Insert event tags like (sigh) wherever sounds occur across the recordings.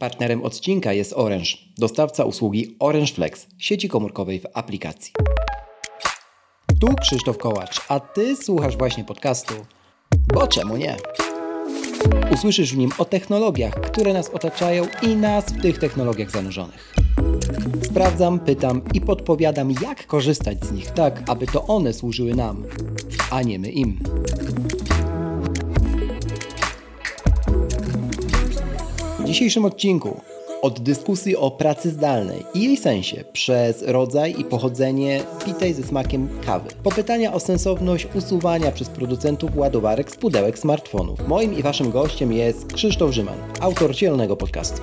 Partnerem odcinka jest Orange, dostawca usługi Orange Flex, sieci komórkowej w aplikacji. Tu Krzysztof Kołacz, a Ty słuchasz właśnie podcastu, bo czemu nie? Usłyszysz w nim o technologiach, które nas otaczają i nas w tych technologiach zanurzonych. Sprawdzam, pytam i podpowiadam, jak korzystać z nich tak, aby to one służyły nam, a nie my im. Dzisiejszym odcinku od dyskusji o pracy zdalnej i jej sensie przez rodzaj i pochodzenie pitej ze smakiem kawy. Po pytania o sensowność usuwania przez producentów ładowarek z pudełek smartfonów. Moim i waszym gościem jest Krzysztof Rzyman, autor zielonego podcastu.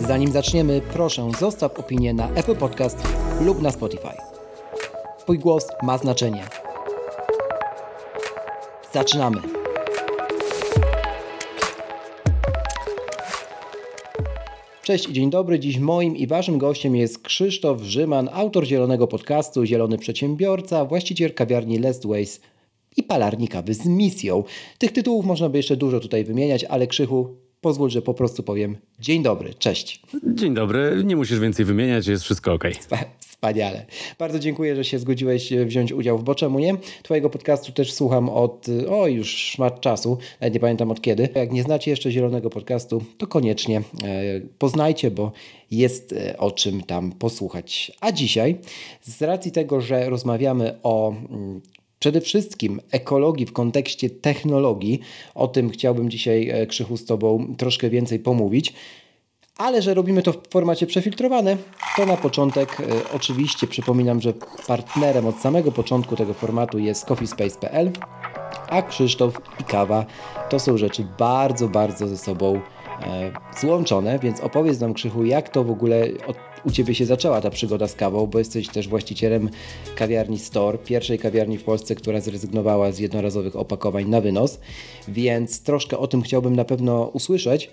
Zanim zaczniemy, proszę zostaw opinię na Apple Podcast lub na Spotify. Twój głos ma znaczenie. Zaczynamy! Cześć i dzień dobry. Dziś moim i waszym gościem jest Krzysztof Rzyman, autor zielonego podcastu, zielony przedsiębiorca, właściciel kawiarni Last Ways i palarni kawy z misją. Tych tytułów można by jeszcze dużo tutaj wymieniać, ale Krzychu, pozwól, że po prostu powiem dzień dobry, cześć. Dzień dobry, nie musisz więcej wymieniać, jest wszystko ok. Wspaniale. Bardzo dziękuję, że się zgodziłeś e, wziąć udział w Bo Czemu Nie. Twojego podcastu też słucham od, e, o już szmat czasu, nie pamiętam od kiedy. Jak nie znacie jeszcze Zielonego Podcastu, to koniecznie e, poznajcie, bo jest o czym tam posłuchać. A dzisiaj, z racji tego, że rozmawiamy o mm, przede wszystkim ekologii w kontekście technologii. O tym chciałbym dzisiaj, Krzychu, z Tobą troszkę więcej pomówić. Ale że robimy to w formacie przefiltrowane, to na początek y, oczywiście przypominam, że partnerem od samego początku tego formatu jest coffeespace.pl, a Krzysztof i kawa to są rzeczy bardzo, bardzo ze sobą e, złączone, więc opowiedz nam Krzychu, jak to w ogóle od, u Ciebie się zaczęła ta przygoda z kawą, bo jesteś też właścicielem kawiarni Store, pierwszej kawiarni w Polsce, która zrezygnowała z jednorazowych opakowań na wynos, więc troszkę o tym chciałbym na pewno usłyszeć,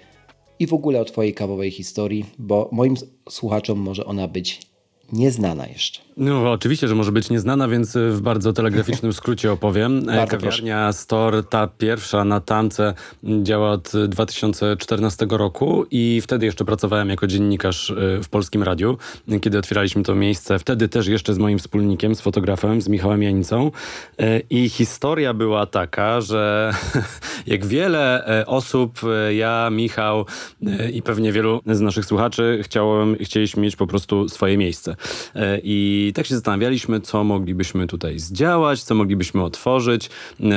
i w ogóle o Twojej kawowej historii, bo moim słuchaczom może ona być nieznana jeszcze. No, oczywiście, że może być nieznana, więc w bardzo telegraficznym (laughs) skrócie opowiem. Bardzo Kawiarnia proszę. Store, ta pierwsza na Tamce, działa od 2014 roku i wtedy jeszcze pracowałem jako dziennikarz w Polskim Radiu, kiedy otwieraliśmy to miejsce. Wtedy też jeszcze z moim wspólnikiem, z fotografem, z Michałem Janicą. I historia była taka, że (laughs) jak wiele osób, ja, Michał i pewnie wielu z naszych słuchaczy chciałem, chcieliśmy mieć po prostu swoje miejsce. I i tak się zastanawialiśmy, co moglibyśmy tutaj zdziałać, co moglibyśmy otworzyć.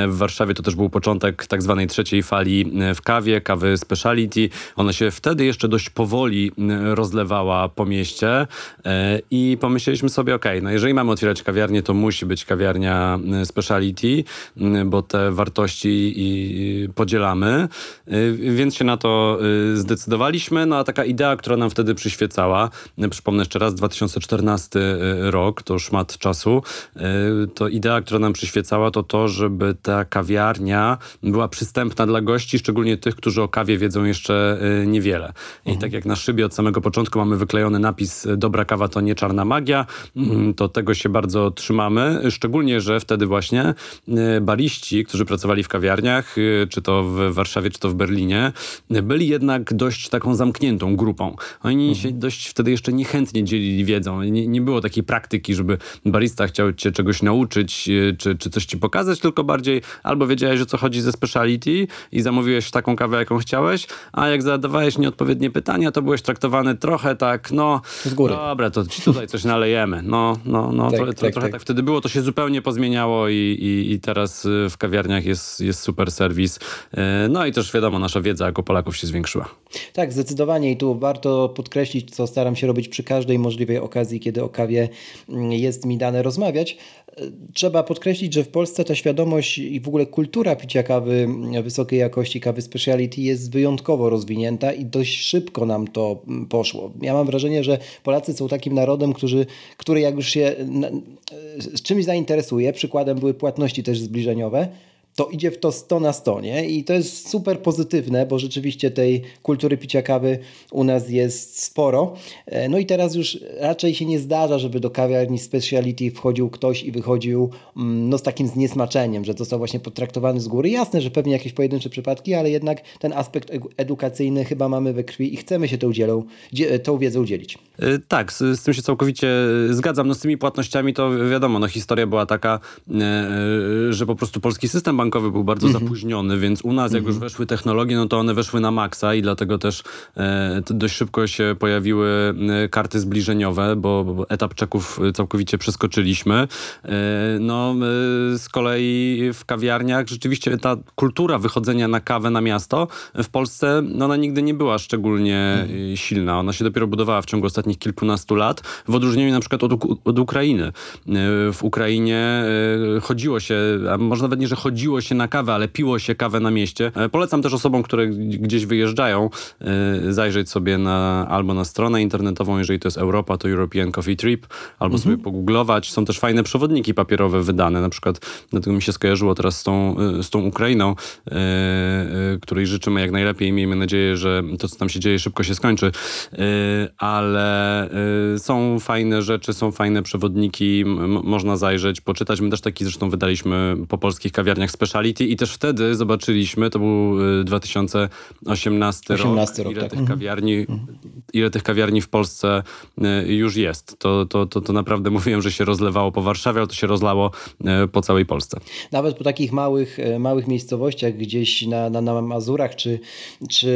W Warszawie to też był początek tak zwanej trzeciej fali w kawie, kawy speciality. Ona się wtedy jeszcze dość powoli rozlewała po mieście e, i pomyśleliśmy sobie, ok, no jeżeli mamy otwierać kawiarnię, to musi być kawiarnia speciality, bo te wartości podzielamy, e, więc się na to e, zdecydowaliśmy. No a taka idea, która nam wtedy przyświecała, przypomnę jeszcze raz, 2014 rok, to szmat czasu, e, to idea, która nam przyświecała, to to, żeby ta kawiarnia była przystępna dla gości, szczególnie tych, którzy o kawie wiedzą jeszcze e, niewiele. I mhm. tak jak na szybie od samego początku mamy wyklejony napis dobra kawa to nie czarna magia, mm, to tego się bardzo trzymamy, szczególnie, że wtedy właśnie e, bariści, którzy pracowali w kawiarniach, czy to w Warszawie, czy to w Berlinie, byli jednak dość taką zamkniętą grupą. Oni mhm. się dość wtedy jeszcze niechętnie dzielili wiedzą. Nie, nie było takiej praktyki żeby barista chciał cię czegoś nauczyć, e, czy, czy coś ci pokazać, tylko bardziej albo wiedziałeś o co chodzi ze speciality i zamówiłeś taką kawę, jaką chciałeś, a jak zadawałeś nieodpowiednie pytania, to byłeś traktowany trochę tak, no z góry. dobra, to ci tutaj coś nalejemy. No, no, no, tak, to, to, tak, trochę tak. tak. wtedy było, to się zupełnie pozmieniało i, i, i teraz e, w kawiarniach jest, jest super serwis. E, no i też wiadomo, nasza wiedza jako Polaków się zwiększyła. Tak, zdecydowanie i tu warto podkreślić, co staram się robić przy każdej możliwej okazji, kiedy o kawie jest mi dane rozmawiać. Trzeba podkreślić, że w Polsce ta świadomość i w ogóle kultura picia kawy wysokiej jakości, kawy speciality jest wyjątkowo rozwinięta i dość szybko nam to poszło. Ja mam wrażenie, że Polacy są takim narodem, który, który jak już się z czymś zainteresuje, przykładem były płatności też zbliżeniowe, to idzie w to 100 na 100, nie? I to jest super pozytywne, bo rzeczywiście tej kultury picia kawy u nas jest sporo. E, no i teraz już raczej się nie zdarza, żeby do kawiarni speciality wchodził ktoś i wychodził mm, no, z takim zniesmaczeniem, że został właśnie potraktowany z góry. Jasne, że pewnie jakieś pojedyncze przypadki, ale jednak ten aspekt edukacyjny chyba mamy we krwi i chcemy się tą, udzielą, tą wiedzę udzielić. E, tak, z, z, tym się całkowicie zgadzam. No z tymi płatnościami to wiadomo, no historia była taka, że po prostu polski system bankowy był bardzo mm -hmm. zapóźniony, więc u nas jak mm -hmm. już weszły technologie, no to one weszły na maksa i dlatego też e, dość szybko się pojawiły e, karty zbliżeniowe, bo, bo etap czeków całkowicie przeskoczyliśmy. E, no e, z kolei w kawiarniach rzeczywiście ta kultura wychodzenia na kawę na miasto w Polsce, no ona nigdy nie była szczególnie mm -hmm. silna. Ona się dopiero budowała w ciągu ostatnich kilkunastu lat, w odróżnieniu na przykład od, od Ukrainy. E, w Ukrainie chodziło się, a może nawet nie, że chodziło się na kawę, ale piło się kawę na mieście. E, polecam też osobom, które gdzieś wyjeżdżają, e, zajrzeć sobie na, albo na stronę internetową, jeżeli to jest Europa, to European Coffee Trip, albo mhm. sobie pogooglować. Są też fajne przewodniki papierowe wydane, na przykład, dlatego mi się skojarzyło teraz z tą, e, z tą Ukrainą, której życzymy jak najlepiej i miejmy nadzieję, że to, co tam się dzieje, szybko się skończy. Ale są fajne rzeczy, są fajne przewodniki, można zajrzeć, poczytać. My też taki zresztą wydaliśmy po polskich kawiarniach speciality i też wtedy zobaczyliśmy, to był 2018 18 rok, rok ile, tak. tych Mhm. kawiarni, ile tych kawiarni w Polsce y, już jest. To, to, to, to naprawdę mówiłem, że się rozlewało po Warszawie, ale to się rozlało y, po całej Polsce. Nawet po takich małych, małych miejscowościach gdzieś na, na, na Mazurach czy, czy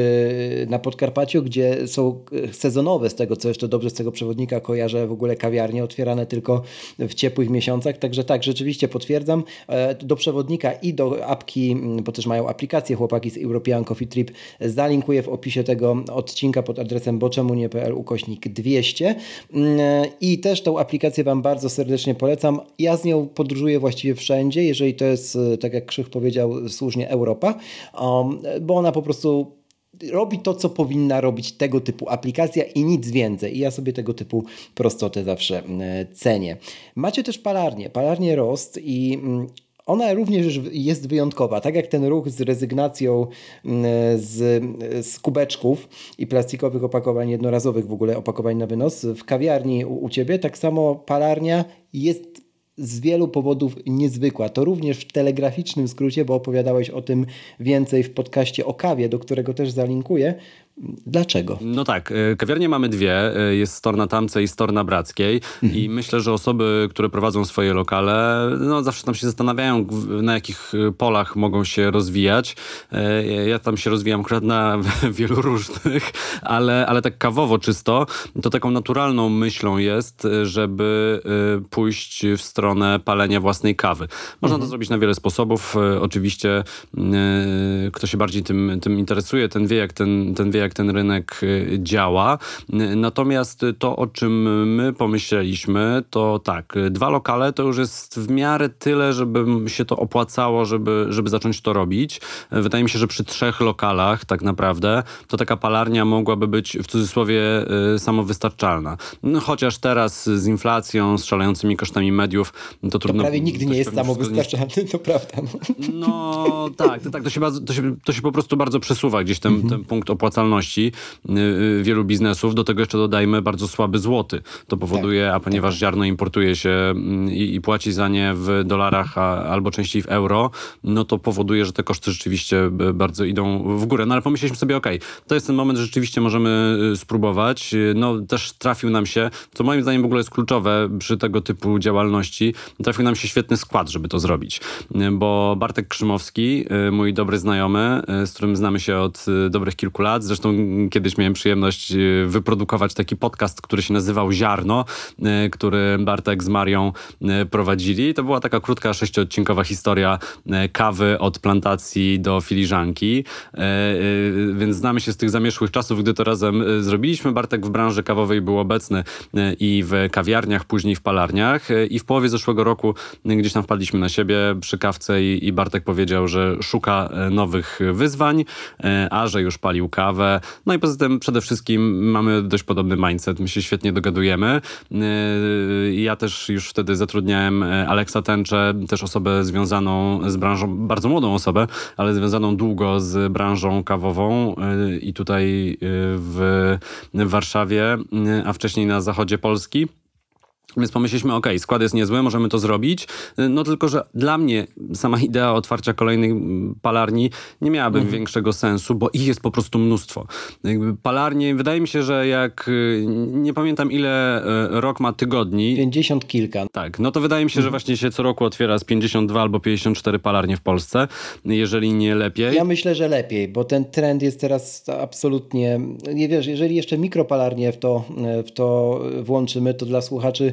na Podkarpaciu, gdzie są sezonowe, z tego co jeszcze dobrze z tego przewodnika kojarzę, w ogóle kawiarnie otwierane tylko w ciepłych miesiącach. Także tak, rzeczywiście potwierdzam. E, do przewodnika i do apki, mm, bo też mają aplikację chłopaki z European Coffee Trip, zalinkuję w opisie tego odcinka pod adresem boczemunie.pl ukośnik 200 mm, i też tą aplikację Wam bardzo serdecznie polecam. Ja z nią podróżuję właściwie wszędzie, jeżeli to jest, e, tak jak Krzych powiedział, słusznie Europa, um, bo ona po prostu robi to, co powinna robić tego typu aplikacja i nic więcej. I ja sobie tego typu prostotę zawsze e, cenię. Macie też palarnię, palarnię Rost i mm, ona również jest wyjątkowa. Tak jak ten ruch z rezygnacją mm, z, z kubeczków i plastikowych opakowań jednorazowych, w ogóle opakowań na wynos w kawiarni u, u ciebie, tak samo palarnia jest z wielu powodów niezwykła. To również w telegraficznym skrócie, bo opowiadałeś o tym więcej w podcaście o kawie, do którego też zalinkuję. Dlaczego? No tak, e, kawiarnie mamy dwie. E, jest Stor na Tamce i Stor na Brackiej. Mhm. I myślę, że osoby, które prowadzą swoje lokale, no zawsze tam się zastanawiają, na jakich e, polach mogą się rozwijać. Ja tam się rozwijam akurat na (laughs) wielu różnych, ale, ale tak kawowo czysto, to taką naturalną myślą jest, żeby pójść w stronę palenia własnej kawy. Można mhm. to zrobić na wiele sposobów. Oczywiście kto się bardziej tym, tym interesuje, ten wie, jak ten, ten wie, jak jak ten rynek y, działa. Natomiast to, o czym my pomyśleliśmy, to tak, dwa lokale to już jest w miarę tyle, żeby się to opłacało, żeby, żeby zacząć to robić. Wydaje mi się, że przy trzech lokalach tak naprawdę to taka palarnia mogłaby być w cudzysłowie y, samowystarczalna. No, chociaż teraz z inflacją, z szalejącymi kosztami mediów, to trudno... To prawie nigdy nie jest samowystarczalny, to prawda. No, no tak, to, tak to, się, to, się, to się po prostu bardzo przesuwa gdzieś ten, mhm. ten punkt opłacalności Y, y, wielu biznesów. Do tego jeszcze dodajmy bardzo słaby złoty. To powoduje, tak, a ponieważ tak. ziarno importuje się mm, i, i, płaci za nie w dolarach a, albo częściej w euro, no to powoduje, że te koszty rzeczywiście y, bardzo idą w górę. No ale pomyśleliśmy sobie, ok, to jest ten moment, że rzeczywiście możemy spróbować. No też trafił nam się, co moim zdaniem w ogóle jest kluczowe przy tego typu działalności, trafił nam się świetny skład, żeby to zrobić. Bo Bartek Krzymowski, mój dobry znajomy, z którym znamy się od dobrych kilku lat, zresztą Zresztą kiedyś miałem przyjemność e, wyprodukować taki podcast, który się nazywał Ziarno, e, który Bartek z Marią e, prowadzili. To była taka krótka, sześciodcinkowa historia kawy od plantacji do filiżanki. Więc znamy się z tych zamieszłych czasów, gdy to razem zrobiliśmy. Bartek w branży kawowej był obecny i w kawiarniach, później w palarniach. I w połowie zeszłego roku gdzieś tam wpadliśmy na siebie przy kawce i, i Bartek powiedział, że szuka nowych wyzwań, a że już palił kawę, No i poza tym przede wszystkim mamy dość podobny mindset. My się świetnie dogadujemy. Yy, Ja też już wtedy zatrudniałem e, Aleksa Tęcze, też osobę związaną z branżą, bardzo młodą osobę, ale związaną długo z branżą kawową yy, i tutaj yy, w Warszawie, a wcześniej na zachodzie Polski. Więc pomyśleliśmy, ok, skład jest niezły, możemy to zrobić. No tylko, że dla mnie sama idea otwarcia kolejnej mm, palarni nie miałaby większego sensu, bo ich jest po prostu mnóstwo. Jakby palarnie, wydaje mi się, że jak y, nie pamiętam ile y, rok ma tygodni, 50 kilka. tak, no to wydaje mi się, że właśnie się co roku otwiera z 52 albo 54 palarnie w Polsce, jeżeli nie lepiej. Ja myślę, że lepiej, bo ten trend jest teraz absolutnie. Nie wiesz, jeżeli jeszcze mikropalarnie w to, w to włączymy, to dla słuchaczy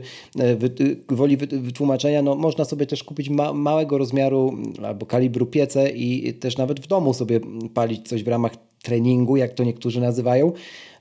woli wy- wytłumaczenia, no można sobie też kupić ma, małego rozmiaru albo kalibru piece i też nawet w domu sobie palić coś w ramach treningu, jak to niektórzy nazywają.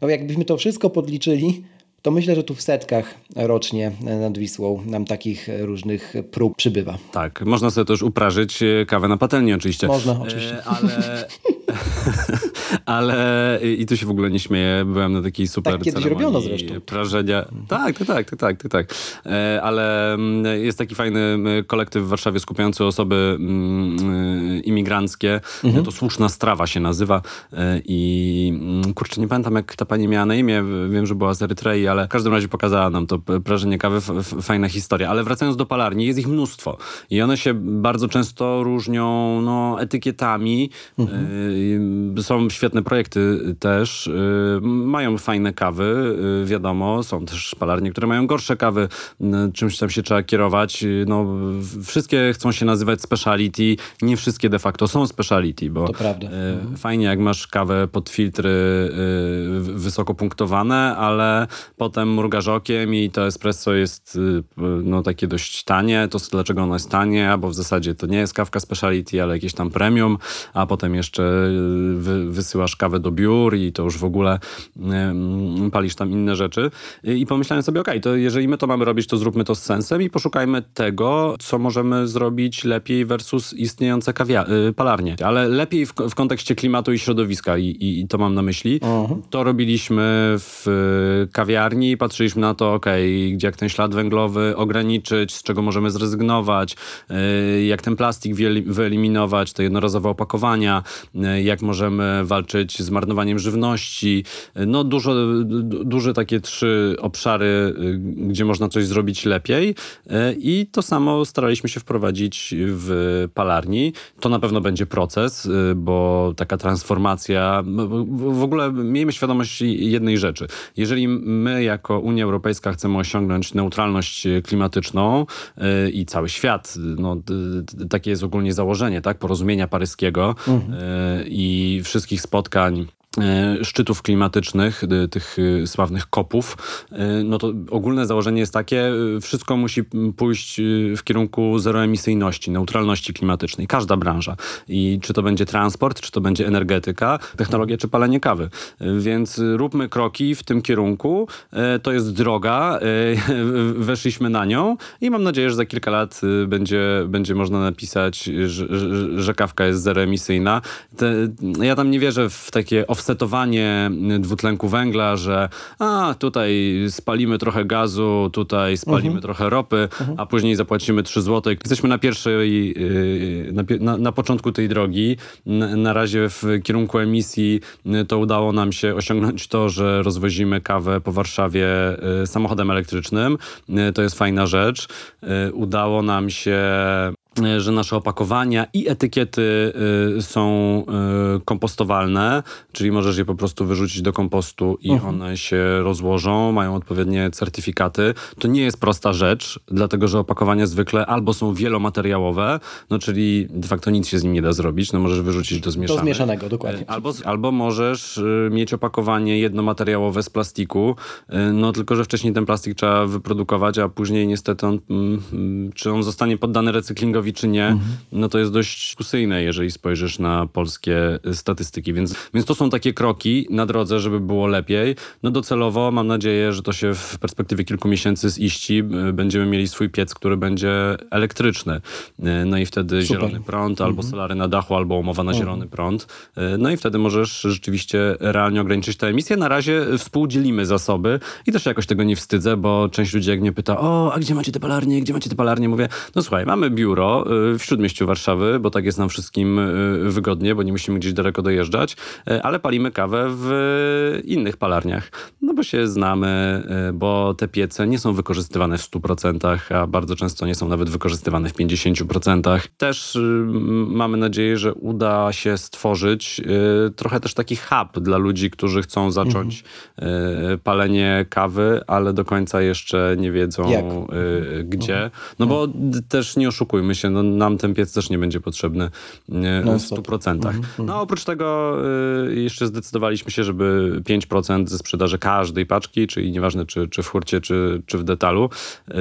No jakbyśmy to wszystko podliczyli, to myślę, że tu w setkach rocznie nad Wisłą nam takich różnych prób przybywa. Tak, można sobie też uprażyć e, kawę na patelni oczywiście. Można, oczywiście. E, ale... (laughs) ale i tu się w ogóle nie śmieję, byłem na takiej super Tak kiedyś robiono zresztą. prażenia. Tak, tak, tak, tak, tak, tak. E, ale mm, jest taki fajny mm, kolektyw w Warszawie skupiający osoby mm, imigranckie. Mhm. To Słuszna Strawa się nazywa E, i kurczę, nie pamiętam jak ta pani miała na imię, wiem, że była z Erytrei, ale w każdym razie pokazała nam to prażenie kawy, fajna historia. Ale wracając do palarni, jest ich mnóstwo i one się bardzo często różnią no, etykietami. Y, są świetne projekty też, y, mają fajne kawy, y, wiadomo, są też palarnie, które mają gorsze kawy, y, czymś tam się trzeba kierować. No, wszystkie chcą się nazywać speciality, nie wszystkie de facto są speciality, bo fajnie jak masz kawę pod filtry wysoko punktowane, ale potem mrugasz okiem i to espresso jest no, takie dość tanie. To dlaczego ono jest tanie? Bo w zasadzie to nie jest kawka speciality, ale jakieś tam premium, a potem jeszcze y, wy, wysyłasz kawę do biur i to już w ogóle palisz tam inne rzeczy. I, i pomyślałem sobie, okej, to jeżeli my to mamy robić, to zróbmy to z sensem i poszukajmy tego, co możemy zrobić lepiej versus istniejące y, palarnie. Ale lepiej w, w kontekście klimatu i środowiska i, i, i to mam na myśli. To robiliśmy w y, kawiarni, patrzyliśmy na to, okej, gdzie jak ten ślad węglowy ograniczyć, z czego możemy zrezygnować, y, jak ten plastik wyeli- wyeliminować, te jednorazowe opakowania, jak możemy walczyć z marnowaniem żywności. No dużo, du- duże takie trzy obszary, y, gdzie można coś zrobić lepiej y, i to samo staraliśmy się wprowadzić w palarni. To na pewno będzie proces, y, bo taka transformacja, w ogóle miejmy świadomość jednej rzeczy. Jeżeli my jako Unia Europejska chcemy osiągnąć neutralność klimatyczną y, i cały świat, no, takie jest ogólnie założenie, tak, porozumienia paryskiego y, i wszystkich spotkań szczytów klimatycznych, y, tych y, sławnych kopów, no to ogólne założenie jest takie, wszystko musi pójść w kierunku zeroemisyjności, neutralności klimatycznej. Każda branża. I czy to będzie transport, czy to będzie energetyka, technologia, czy palenie kawy. Więc róbmy kroki w tym kierunku. To jest droga. (laughs) Weszliśmy na nią i mam nadzieję, że za kilka lat będzie, będzie można napisać, że, że, kawka jest zeroemisyjna. Te, ja tam nie wierzę w takie offsetowanie dwutlenku węgla, że a tutaj spalimy trochę gazu, tutaj spalimy trochę ropy, a później zapłacimy 3 zł. Jesteśmy na pierwszej, yy, na, na, początku tej drogi. Na, razie w kierunku emisji yy, to udało nam się osiągnąć to, że rozwozimy kawę po Warszawie yy, samochodem elektrycznym. To jest fajna rzecz. Udało nam się że nasze opakowania i etykiety y, są y, kompostowalne, czyli możesz je po prostu wyrzucić do kompostu i one się rozłożą, mają odpowiednie certyfikaty. To nie jest prosta rzecz, dlatego że opakowania zwykle albo są wielomateriałowe, no czyli de facto nic się z nim nie da zrobić, no możesz wyrzucić do Do zmieszanych. zmieszanego, dokładnie. Albo, albo możesz mieć opakowanie jednomateriałowe z plastiku, no tylko, że wcześniej ten plastik trzeba wyprodukować, a później niestety on, mm, mm, czy on zostanie poddany recyklingowi, czy nie, no to jest dość dyskusyjne, jeżeli spojrzysz na polskie statystyki. Więc, więc to są takie kroki na drodze, żeby było lepiej. No docelowo mam nadzieję, że to się w perspektywie kilku miesięcy ziści. y, Będziemy mieli swój piec, który będzie elektryczny. Y, No i wtedy Super. zielony prąd, albo solary na dachu, albo umowa na zielony prąd. Y, No i wtedy możesz rzeczywiście realnie ograniczyć te emisje. Na razie współdzielimy zasoby i też jakoś tego nie wstydzę, bo część ludzi jak mnie pyta, o, a gdzie macie te palarnie, gdzie macie te palarnie? Mówię, no słuchaj, mamy biuro y, w Śródmieściu Warszawy, bo tak jest nam wszystkim y, wygodnie, bo nie musimy gdzieś daleko dojeżdżać, y, ale palimy kawę w innych palarniach. No bo się znamy, bo te piece nie są wykorzystywane w 100%, a bardzo często nie są nawet wykorzystywane w 50%. Też mamy nadzieję, że uda się stworzyć trochę też taki hub dla ludzi, którzy chcą zacząć y, palenie kawy, ale do końca jeszcze nie wiedzą Jak? gdzie. No bo d- też nie oszukujmy się, no, nam ten piec też nie będzie potrzebny y, w Non-stop. 100%. No oprócz tego y, jeszcze zdecydowaliśmy się, żeby 5% ze sprzedaży każdej paczki, czyli nieważne czy, czy w hurcie, czy, czy w detalu, y,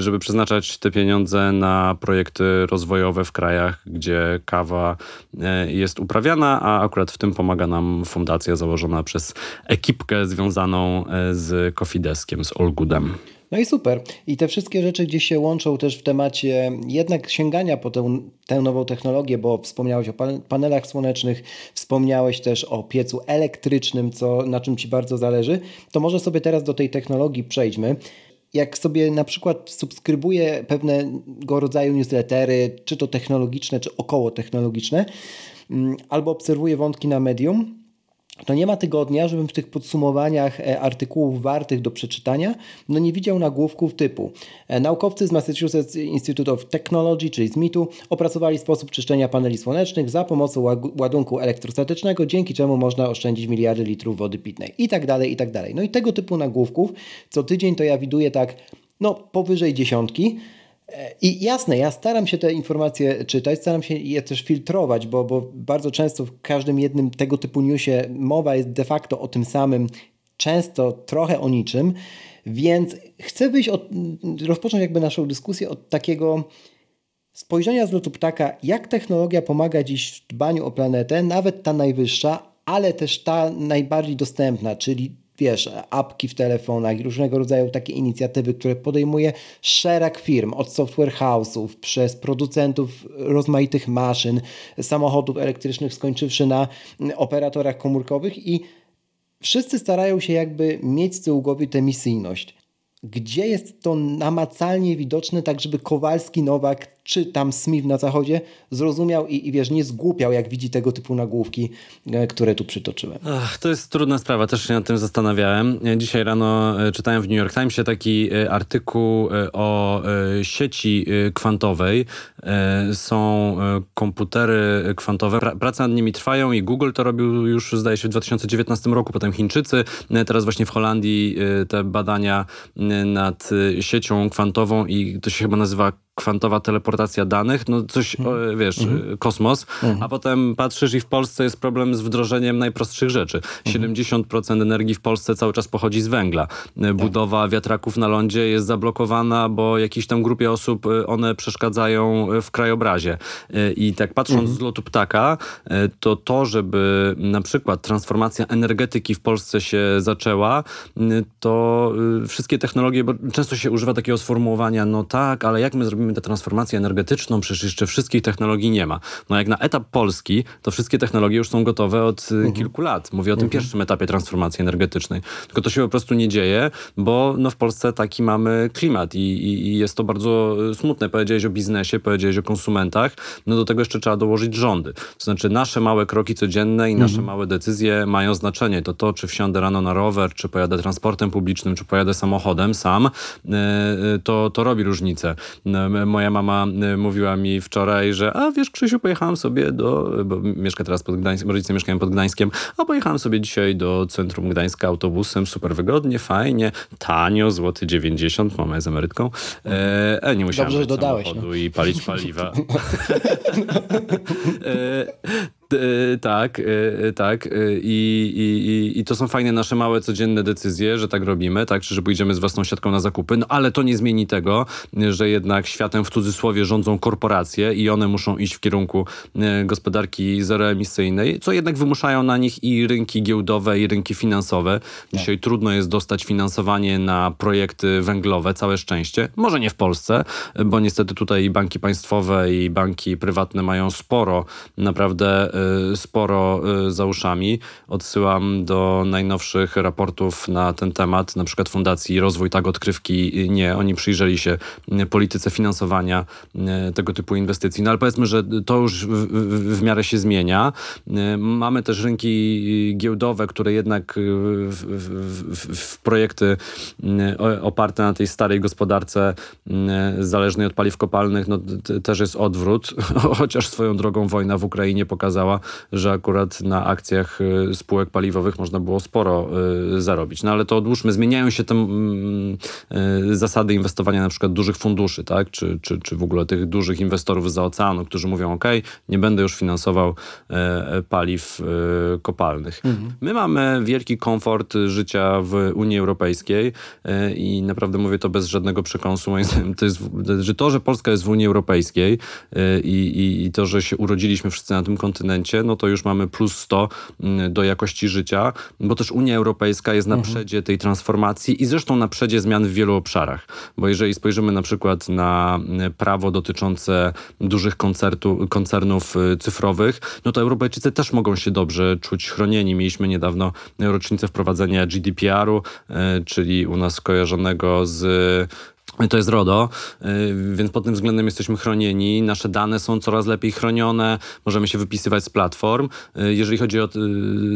żeby przeznaczać te pieniądze na projekty rozwojowe w krajach, gdzie kawa y, jest uprawiana, a akurat w tym pomaga nam fundacja założona przez ekipkę związaną z Kofideskiem, z Olgudem. No i super. I te wszystkie rzeczy gdzieś się łączą też w temacie jednak sięgania po tę, tę nową technologię, bo wspomniałeś o pan- panelach słonecznych, wspomniałeś też o piecu elektrycznym, co, na czym Ci bardzo zależy. To może sobie teraz do tej technologii przejdźmy. Jak sobie na przykład subskrybuję pewnego rodzaju newslettery, czy to technologiczne, czy około technologiczne, mm, albo obserwuję wątki na medium, to nie ma tygodnia, żebym w tych podsumowaniach e, artykułów wartych do przeczytania no nie widział nagłówków typu e, naukowcy z Massachusetts Institute of Technology, czyli z MIT-u, opracowali sposób czyszczenia paneli słonecznych za pomocą ładunku elektrostatycznego, dzięki czemu można oszczędzić miliardy litrów wody pitnej i tak dalej, i tak dalej. No i tego typu nagłówków co tydzień to ja widuję tak no powyżej dziesiątki, i jasne, ja staram się te informacje czytać, staram się je też filtrować, bo, bo bardzo często w każdym jednym tego typu newsie mowa jest de facto o tym samym, często trochę o niczym, więc chcę wyjść od, rozpocząć jakby naszą dyskusję od takiego spojrzenia z lotu ptaka, jak technologia pomaga dziś w dbaniu o planetę, nawet ta najwyższa, ale też ta najbardziej dostępna, czyli wiesz, apki w telefonach i różnego rodzaju takie inicjatywy, które podejmuje szereg firm, od software house'ów, przez producentów rozmaitych maszyn, samochodów elektrycznych, skończywszy na operatorach komórkowych i wszyscy starają się jakby mieć z tyłu głowy tę misyjność. Gdzie jest to namacalnie widoczne, tak żeby Kowalski, Nowak czy tam Smith na zachodzie zrozumiał i, i wiesz, nie zgłupiał, jak widzi tego typu nagłówki, e, które tu przytoczyłem. Ach, to jest trudna sprawa, też się nad tym zastanawiałem. E, Dzisiaj rano e, czytałem w New York Timesie taki artykuł o sieci kwantowej. Są komputery kwantowe, pra, prace nad nimi trwają i Google to robił już zdaje się w 2019 roku, potem Chińczycy, teraz właśnie w Holandii te badania nad siecią kwantową i to się chyba nazywa kwantowa teleportacja danych, no coś, o, wiesz, kosmos, a potem patrzysz i w Polsce jest problem z wdrożeniem najprostszych rzeczy. 70% energii w Polsce cały czas pochodzi z węgla. E, Budowa wiatraków na lądzie jest zablokowana, bo jakiejś tam grupie osób e, one przeszkadzają e, w krajobrazie. I tak patrząc z lotu ptaka, to to, żeby na przykład transformacja energetyki w Polsce się zaczęła, to wszystkie technologie, bo często się używa takiego sformułowania, no tak, ale jak my zrobimy tę transformację energetyczną, przecież jeszcze wszystkich technologii nie ma. No jak na etap polski, to wszystkie technologie już są gotowe od y, kilku lat. Mówię o tym pierwszym etapie transformacji energetycznej. Tylko to się po prostu nie dzieje, bo no w Polsce taki mamy klimat i, i, i jest to bardzo y, smutne. Powiedziałeś o biznesie, powiedziałeś o konsumentach, no do tego jeszcze trzeba dołożyć rządy. To znaczy nasze małe kroki codzienne i nasze małe decyzje mają znaczenie. To to, czy wsiądę rano na rower, czy pojadę transportem publicznym, czy pojadę samochodem sam, y, to, to robi różnicę. Moja mama mówiła mi wczoraj, że a wiesz Krzysiu, pojechałam sobie do, bo mieszka teraz pod Gdańskiem, rodzice mieszkają pod Gdańskiem, a pojechałam sobie dzisiaj do centrum Gdańska autobusem, super wygodnie, fajnie, tanio, złoty 90, mama jest emerytką. E, e, nie musiałam Dobrze, dodałeś, samochodu i palić paliwa. (laughs) (laughs) E, tak, e, tak. E, I, i, I to są fajne nasze małe, codzienne decyzje, że tak robimy, tak, czy że pójdziemy z własną siatką na zakupy, no ale to nie zmieni tego, że jednak światem w cudzysłowie rządzą korporacje i one muszą iść w kierunku gospodarki zeroemisyjnej, co jednak wymuszają na nich i rynki giełdowe, i rynki finansowe. Dzisiaj tak. trudno jest dostać finansowanie na projekty węglowe, całe szczęście. Może nie w Polsce, bo niestety tutaj i banki państwowe, i banki prywatne mają sporo naprawdę Y, sporo y, za uszami. Odsyłam do najnowszych raportów na ten temat, na przykład Fundacji Rozwój Tak Odkrywki Nie. Oni przyjrzeli się y, polityce finansowania tego typu inwestycji. No ale powiedzmy, że to już w, w, w miarę się zmienia. Mamy też rynki giełdowe, które jednak w, w projekty oparte na tej starej gospodarce zależnej od paliw kopalnych, no, też jest odwrót, (laughs) chociaż swoją drogą wojna w Ukrainie pokazała, że akurat na akcjach y, spółek paliwowych można było sporo y, zarobić. No ale to odłóżmy, zmieniają się te mm, y, zasady inwestowania na przykład dużych funduszy, tak? Czy, czy, czy w ogóle tych dużych inwestorów z oceanu, którzy mówią, ok, nie będę już finansował e, paliw e, kopalnych. Mhm. My mamy wielki komfort życia w Unii Europejskiej e, i naprawdę mówię to bez żadnego przekąsu. To jest, że to, że Polska jest w Unii Europejskiej i, i, i to, że się urodziliśmy wszyscy na tym kontynencie, momencie, no to już mamy plus 100 mm, do jakości życia, bo też Unia Europejska jest na mhm. przedzie tej transformacji i zresztą na przedzie zmian w wielu obszarach. Bo jeżeli spojrzymy na przykład na mm, prawo dotyczące dużych koncertu, koncernów y, cyfrowych, no to Europejczycy też mogą się dobrze czuć chronieni. Mieliśmy niedawno rocznicę wprowadzenia GDPR-u, y, czyli u nas kojarzonego z to jest RODO, y, więc pod tym względem jesteśmy chronieni. Nasze dane są coraz lepiej chronione, możemy się wypisywać z platform. Y, jeżeli chodzi o y,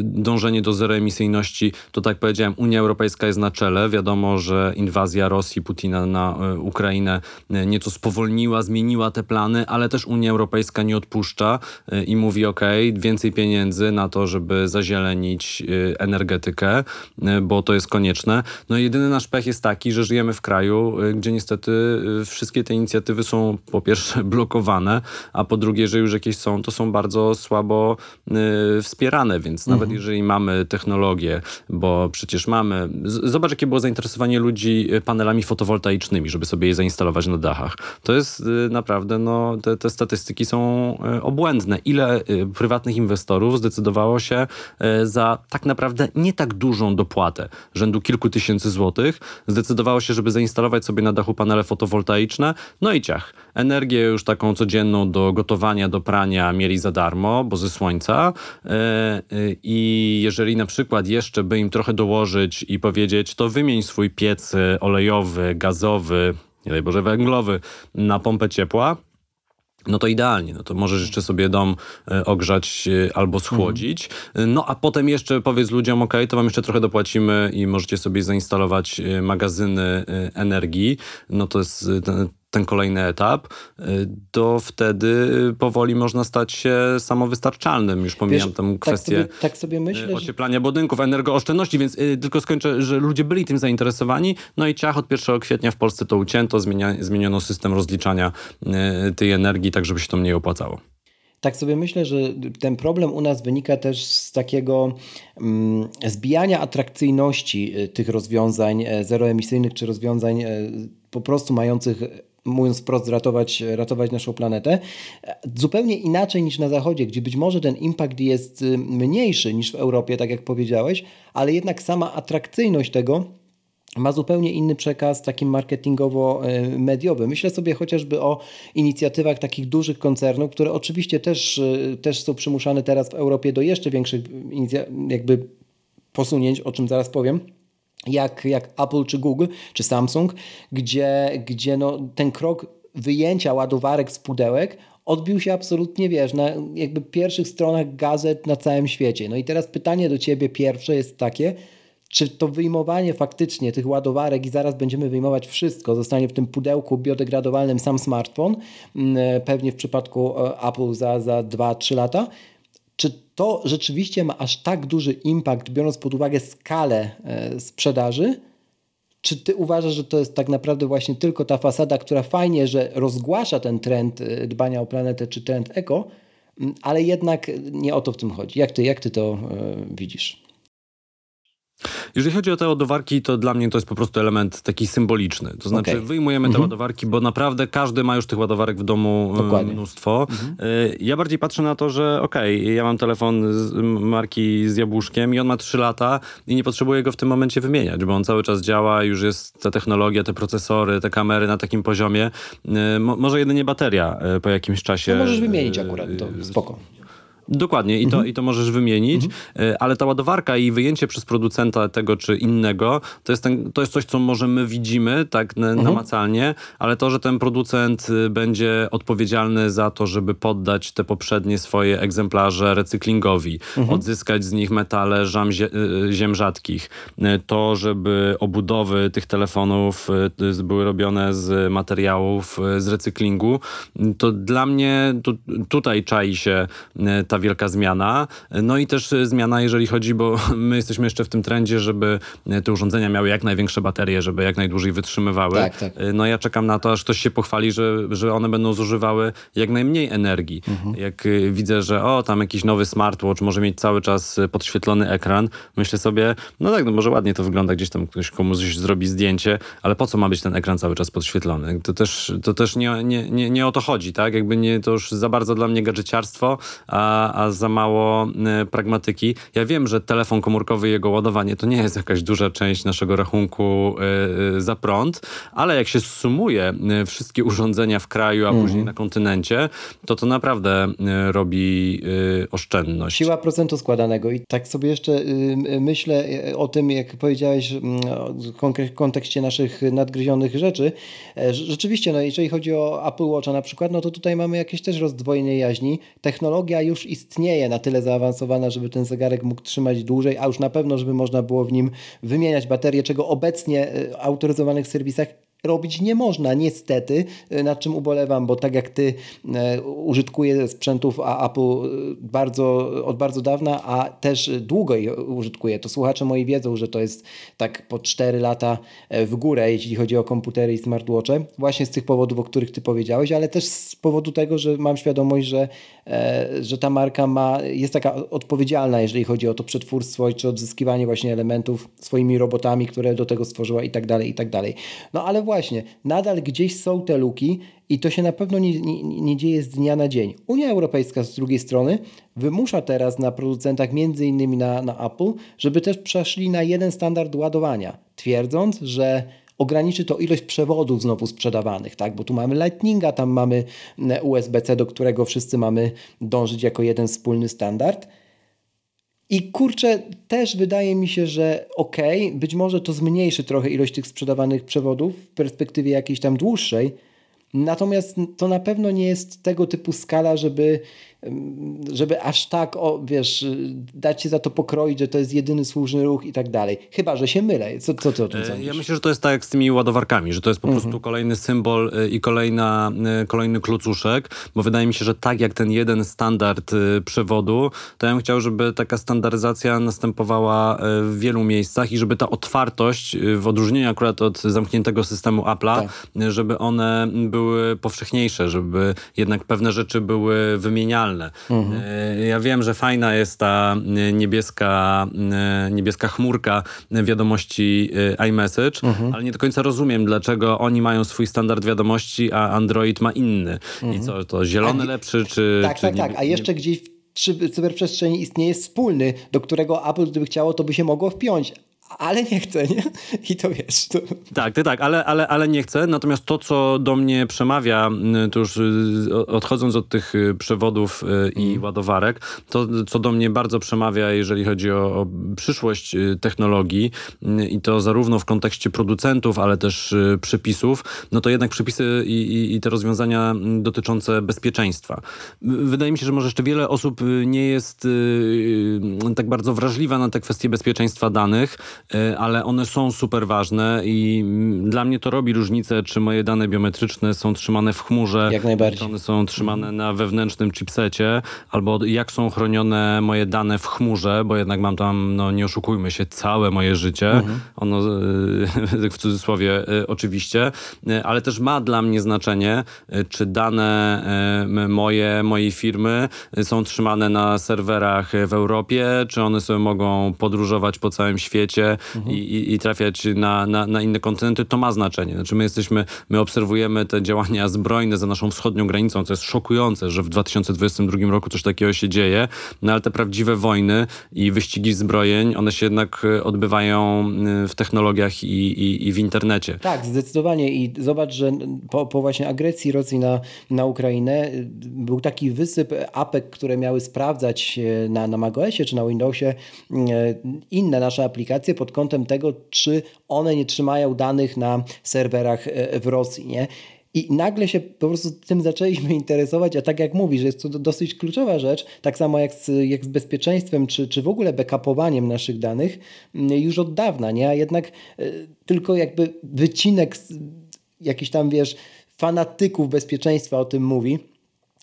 dążenie do zeroemisyjności, to tak jak powiedziałem, Unia Europejska jest na czele. Wiadomo, że inwazja Rosji, Putina na Ukrainę nieco spowolniła, zmieniła te plany, ale też Unia Europejska nie odpuszcza i mówi: OK, więcej pieniędzy na to, żeby zazielenić energetykę, bo to jest konieczne. No jedyny nasz pech jest taki, że żyjemy w kraju, gdzie gdzie niestety y, wszystkie te inicjatywy są po pierwsze (laughs) blokowane, a po drugie, że już jakieś są, to są bardzo słabo y, wspierane, więc mhm. nawet jeżeli mamy technologię, bo przecież mamy, zobacz jakie było zainteresowanie ludzi y, panelami fotowoltaicznymi, żeby sobie je zainstalować na dachach. To jest naprawdę, no, te, te statystyki są obłędne. Ile prywatnych inwestorów zdecydowało się za tak naprawdę nie tak dużą dopłatę, rzędu kilku tysięcy złotych, zdecydowało się, żeby zainstalować sobie na dachu panele fotowoltaiczne, no i ciach. Energię już taką codzienną do gotowania, do prania mieli za darmo, bo ze słońca. E, e, I jeżeli na przykład jeszcze by im trochę dołożyć i powiedzieć, to wymień swój piec olejowy, gazowy, nie daj Boże węglowy na pompę ciepła, no to idealnie, no to możesz jeszcze sobie dom e, ogrzać e, albo schłodzić. Mhm. No a potem jeszcze powiedz ludziom, ok, to wam jeszcze trochę dopłacimy i możecie sobie zainstalować e, magazyny energii. No to jest ten kolejny etap, y, to wtedy powoli można stać się samowystarczalnym. Już pomijam tę kwestię tak sobie, tak sobie myślę, ocieplania że... budynków, energooszczędności, więc y, tylko skończę, że ludzie byli tym zainteresowani. No i ciach od 1 kwietnia w Polsce to ucięto, zmienia, zmieniono system rozliczania y, tej energii, tak żeby się to mniej opłacało. Tak sobie myślę, że ten problem u nas wynika też z takiego mm, zbijania atrakcyjności tych rozwiązań e, zeroemisyjnych czy rozwiązań e, po prostu mających mówiąc wprost, ratować, ratować naszą planetę. Zupełnie inaczej niż na Zachodzie, gdzie być może ten impact jest y, mniejszy niż w Europie, tak jak powiedziałeś, ale jednak sama atrakcyjność tego ma zupełnie inny przekaz, taki marketingowo-mediowy. Myślę sobie chociażby o inicjatywach takich dużych koncernów, które oczywiście też, y, też są przymuszane teraz w Europie do jeszcze większych jakby posunięć, o czym zaraz powiem jak, jak Apple czy Google czy Samsung, gdzie, gdzie no, ten krok wyjęcia ładowarek z pudełek odbił się absolutnie, wiesz, na jakby pierwszych stronach gazet na całym świecie. No i teraz pytanie do Ciebie pierwsze jest takie, czy to wyjmowanie faktycznie tych ładowarek i zaraz będziemy wyjmować wszystko, zostanie w tym pudełku biodegradowalnym sam smartfon, mm, pewnie w przypadku e, Apple za, za 2-3 lata, czy to rzeczywiście ma aż tak duży impact, biorąc pod uwagę skalę e, sprzedaży? Czy ty uważasz, że to jest tak naprawdę właśnie tylko ta fasada, która fajnie, że rozgłasza ten trend e, dbania o planetę czy trend eko, ale jednak nie o to w tym chodzi. Jak ty, jak ty to widzisz? Jeżeli chodzi o te ładowarki, to dla mnie to jest po prostu element taki symboliczny. To znaczy okay. wyjmujemy te mhm. ładowarki, bo naprawdę każdy ma już tych ładowarek w domu e, Dokładnie. mnóstwo. Mhm. E, ja bardziej patrzę na to, że okej, okay, ja mam telefon z marki z jabłuszkiem i on ma 3 lata i nie potrzebuję go w tym momencie wymieniać, bo on cały czas działa, już jest ta technologia, te procesory, te kamery na takim poziomie. E, mo może jedynie bateria po jakimś czasie. To możesz wymienić akurat, to spoko. Dokładnie, i to, mhm. i to możesz wymienić, mhm. ale ta ładowarka i wyjęcie przez producenta tego czy innego, to jest, ten, to jest coś, co może my widzimy tak mhm. namacalnie, ale to, że ten producent y, będzie odpowiedzialny za to, żeby poddać te poprzednie swoje egzemplarze recyklingowi, mhm. odzyskać z nich metale żam, y, ziem rzadkich, y, to, żeby obudowy tych telefonów były robione z materiałów z recyklingu, to dla mnie tu, tutaj czai się ta wielka zmiana. No i też e, zmiana, jeżeli chodzi, bo (laughs) my jesteśmy jeszcze w tym trendzie, żeby e, te urządzenia miały jak największe baterie, żeby jak najdłużej wytrzymywały. Tak, tak. E, no ja czekam na to, aż ktoś się pochwali, że, że one będą zużywały jak najmniej energii. Mhm. Jak widzę, że o, tam jakiś nowy smartwatch może mieć cały czas podświetlony ekran, myślę sobie, no tak, no może ładnie to wygląda, gdzieś tam ktoś komuś zrobi zdjęcie, ale po co ma być ten ekran cały czas podświetlony? To też, to też nie, nie, nie, nie o to chodzi, tak? Jakby nie, to już za bardzo dla mnie gadżeciarstwo, a, a, za mało e, pragmatyki. Ja wiem, że telefon komórkowy i jego ładowanie to nie jest jakaś duża część naszego rachunku e, e, za prąd, ale jak się sumuje wszystkie urządzenia w kraju, a później mhm. na kontynencie, to to naprawdę robi oszczędność. Siła procentu składanego i tak sobie jeszcze myślę o tym, jak powiedziałeś w kontekście naszych nadgryzionych rzeczy. Rzeczywiście, no jeżeli chodzi o Apple Watcha na przykład, no to tutaj mamy jakieś też rozdwojenie jaźni. Technologia już istnieje istnieje na tyle zaawansowana, żeby ten zegarek mógł trzymać dłużej, a już na pewno, żeby można było w nim wymieniać baterię, czego obecnie w e, autoryzowanych serwisach robić nie można, niestety, e, nad czym ubolewam, bo tak jak ty e, użytkuję sprzętów Apple e, bardzo, od bardzo dawna, a też długo je użytkuję, to słuchacze moi wiedzą, że to jest tak po 4 lata w górę, jeśli chodzi o komputery i smartwatche, właśnie z tych powodów, o których ty powiedziałeś, ale też z powodu tego, że mam świadomość, że, że ta marka ma, jest taka odpowiedzialna, jeżeli chodzi o to przetwórstwo czy odzyskiwanie właśnie elementów swoimi robotami, które do tego stworzyła i tak dalej, i tak dalej. No ale właśnie, nadal gdzieś są te luki i to się na pewno nie, nie, nie, dzieje z dnia na dzień. Unia Europejska z drugiej strony wymusza teraz na producentach, między innymi na, na Apple, żeby też przeszli na jeden standard ładowania, twierdząc, że ograniczy to ilość przewodów znowu sprzedawanych, tak? bo tu mamy Lightninga, tam mamy USB-C, do którego wszyscy mamy dążyć jako jeden wspólny standard. I kurczę, też wydaje mi się, że okej, okay, być może to zmniejszy trochę ilość tych sprzedawanych przewodów w perspektywie jakiejś tam dłuższej, natomiast to na pewno nie jest tego typu skala, żeby żeby aż tak, o, wiesz, dać się za to pokroić, że to jest jedyny słuszny ruch i tak dalej. Chyba, że się mylę. Co, co ty o tym e, sądzisz? Ja myślę, że to jest tak jak z tymi ładowarkami, że to jest po mhm. prostu kolejny symbol e, i kolejna, e, kolejny klucuszek, bo wydaje mi się, że tak jak ten jeden standard przewodu, to ja bym chciał, żeby taka standaryzacja następowała w wielu miejscach i żeby ta otwartość, w odróżnieniu akurat od zamkniętego systemu Apple'a, tak. żeby one były powszechniejsze, żeby jednak pewne rzeczy były Mhm. Ja wiem, że fajna jest ta e, niebieska, e, niebieska chmurka wiadomości iMessage, mhm. ale nie do końca rozumiem, dlaczego oni mają swój standard wiadomości, a Android ma inny. Mhm. I co, to zielony a, lepszy, czy... Tak, czy tak, nie, tak. A jeszcze nie... gdzieś w cyberprzestrzeni istnieje wspólny, do którego Apple, gdyby chciało, to by się mogło wpiąć ale nie chcę, nie? I to wiesz. To... Tak, ty tak, ale, ale, ale nie chcę. Natomiast to, co do mnie przemawia, to już y, odchodząc od tych y, przewodów y, i mm. ładowarek, to, co do mnie bardzo przemawia, jeżeli chodzi o, o przyszłość technologii i to zarówno w kontekście producentów, ale też przepisów, no to jednak przepisy i, i, i te rozwiązania dotyczące bezpieczeństwa. Wydaje mi się, że może jeszcze wiele osób nie jest tak bardzo wrażliwa na te kwestie bezpieczeństwa danych, ale one są super ważne i mm, dla mnie to robi różnicę, czy moje dane biometryczne są trzymane w chmurze, Jak najbardziej. czy one są trzymane na wewnętrznym chipsecie, albo jak są chronione moje dane w chmurze, bo jednak mam tam, no nie oszukujmy się, całe moje życie. Ono e, (laughs) w cudzysłowie e, oczywiście, e, ale też ma dla mnie znaczenie, e, czy dane e, moje, mojej firmy e, są trzymane na serwerach w Europie, czy one sobie mogą podróżować po całym świecie i, i, i trafiać na, na, na inne kontynenty, to ma znaczenie. Znaczy my jesteśmy, my obserwujemy te działania zbrojne za naszą wschodnią granicą, co jest szokujące, że w 2022 roku coś takiego się dzieje, no ale te prawdziwe wojny i wyścigi zbrojeń, one się jednak e, odbywają e, w technologiach i, i, i w internecie. Tak, zdecydowanie i zobacz, że po, po właśnie agresji Rosji na, na Ukrainę y, był taki wysyp apek, które miały sprawdzać na, na macOSie czy na Windowsie inne nasze aplikacje pod kątem tego, czy one nie trzymają danych na serwerach y, w Rosji, nie? I nagle się po prostu tym zaczęliśmy interesować, a tak jak mówisz, jest to dosyć kluczowa rzecz, tak samo jak z, jak z bezpieczeństwem, czy, czy w ogóle backupowaniem naszych danych mm, już od dawna, nie? A jednak y, tylko jakby wycinek jakiś tam, wiesz, fanatyków bezpieczeństwa o tym mówi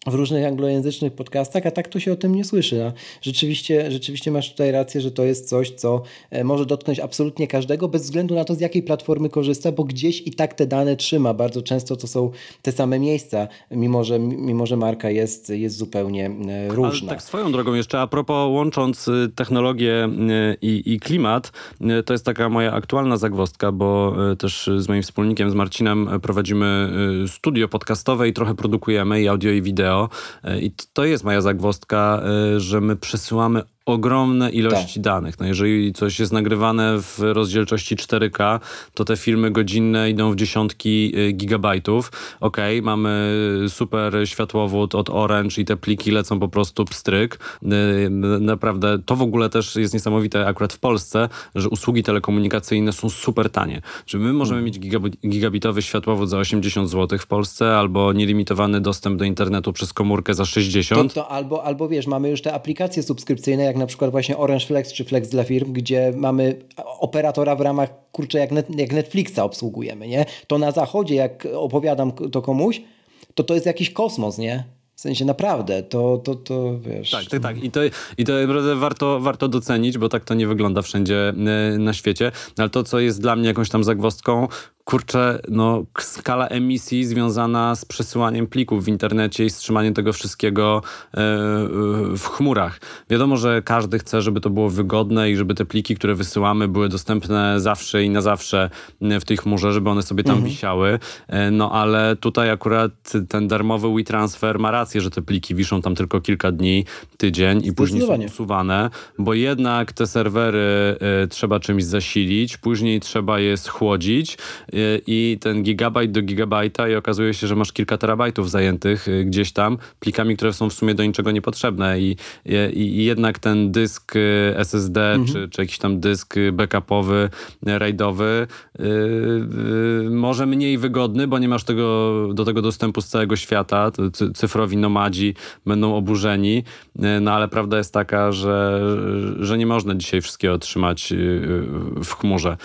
w różnych anglojęzycznych podcastach, a tak to się o tym nie słyszy. A rzeczywiście, rzeczywiście masz tutaj rację, że to jest coś, co e, może dotknąć absolutnie każdego, bez względu na to, z jakiej platformy korzysta, bo gdzieś i tak te dane trzyma. Bardzo często to są te same miejsca, mimo że, mimo że marka jest, jest zupełnie e, różna. Ale tak swoją drogą jeszcze, a propos łącząc y, technologię y, i, i klimat, y, to jest taka moja aktualna zagwozdka, bo też z moim wspólnikiem, z Marcinem prowadzimy studio podcastowe i trochę produkujemy i audio i wideo. Y, I to jest moja zagwozdka, y, że my przesyłamy ogromne ilości danych. No jeżeli coś jest nagrywane w rozdzielczości 4K, to te filmy godzinne idą w dziesiątki y, gigabajtów. Okej, mamy super światłowód od Orange i te pliki lecą po prostu pstryk. Y, Naprawdę, to w ogóle też jest niesamowite akurat w Polsce, że usługi telekomunikacyjne są super tanie. Czy my możemy mieć gigabi- gigabitowy światłowód za 80 zł w Polsce albo nielimitowany dostęp do internetu przez komórkę za To, 60? to albo, albo wiesz, mamy już te aplikacje subskrypcyjne, jak na przykład właśnie Orange Flex czy Flex dla firm, gdzie mamy operatora w ramach, kurczę, jak, net, jak Netflixa obsługujemy, nie? To na zachodzie, jak opowiadam to komuś, to to jest jakiś kosmos, nie? W sensie naprawdę, to, to, to wiesz... Tak, tak, tak. I to, i to warto, warto docenić, bo tak to nie wygląda wszędzie e, na świecie. Ale to, co jest dla mnie jakąś tam zagwozdką, kurczę, no skala emisji związana z przesyłaniem plików w internecie i strzymaniem tego wszystkiego e, w chmurach. Wiadomo, że każdy chce, żeby to było wygodne i żeby te pliki, które wysyłamy, były dostępne zawsze i na zawsze e, w tej chmurze, żeby one sobie tam wisiały. E, No ale tutaj akurat ten darmowy WeTransfer ma rację, że te pliki wiszą tam tylko kilka dni, tydzień i później są usuwane, bo jednak te serwery y, trzeba czymś zasilić, później trzeba je schłodzić i ten gigabajt do gigabajta i okazuje się, że masz kilka terabajtów zajętych y, gdzieś tam plikami, które są w sumie do niczego niepotrzebne i, i, i jednak ten dysk y, SSD czy, czy jakiś tam dysk y, backupowy, y, raidowy y, y, może mniej wygodny, bo nie masz tego, do tego dostępu z całego świata. Cyfrowi nomadzi będą oburzeni, y, no ale prawda jest taka, że, że nie można dzisiaj wszystkiego trzymać y, w chmurze.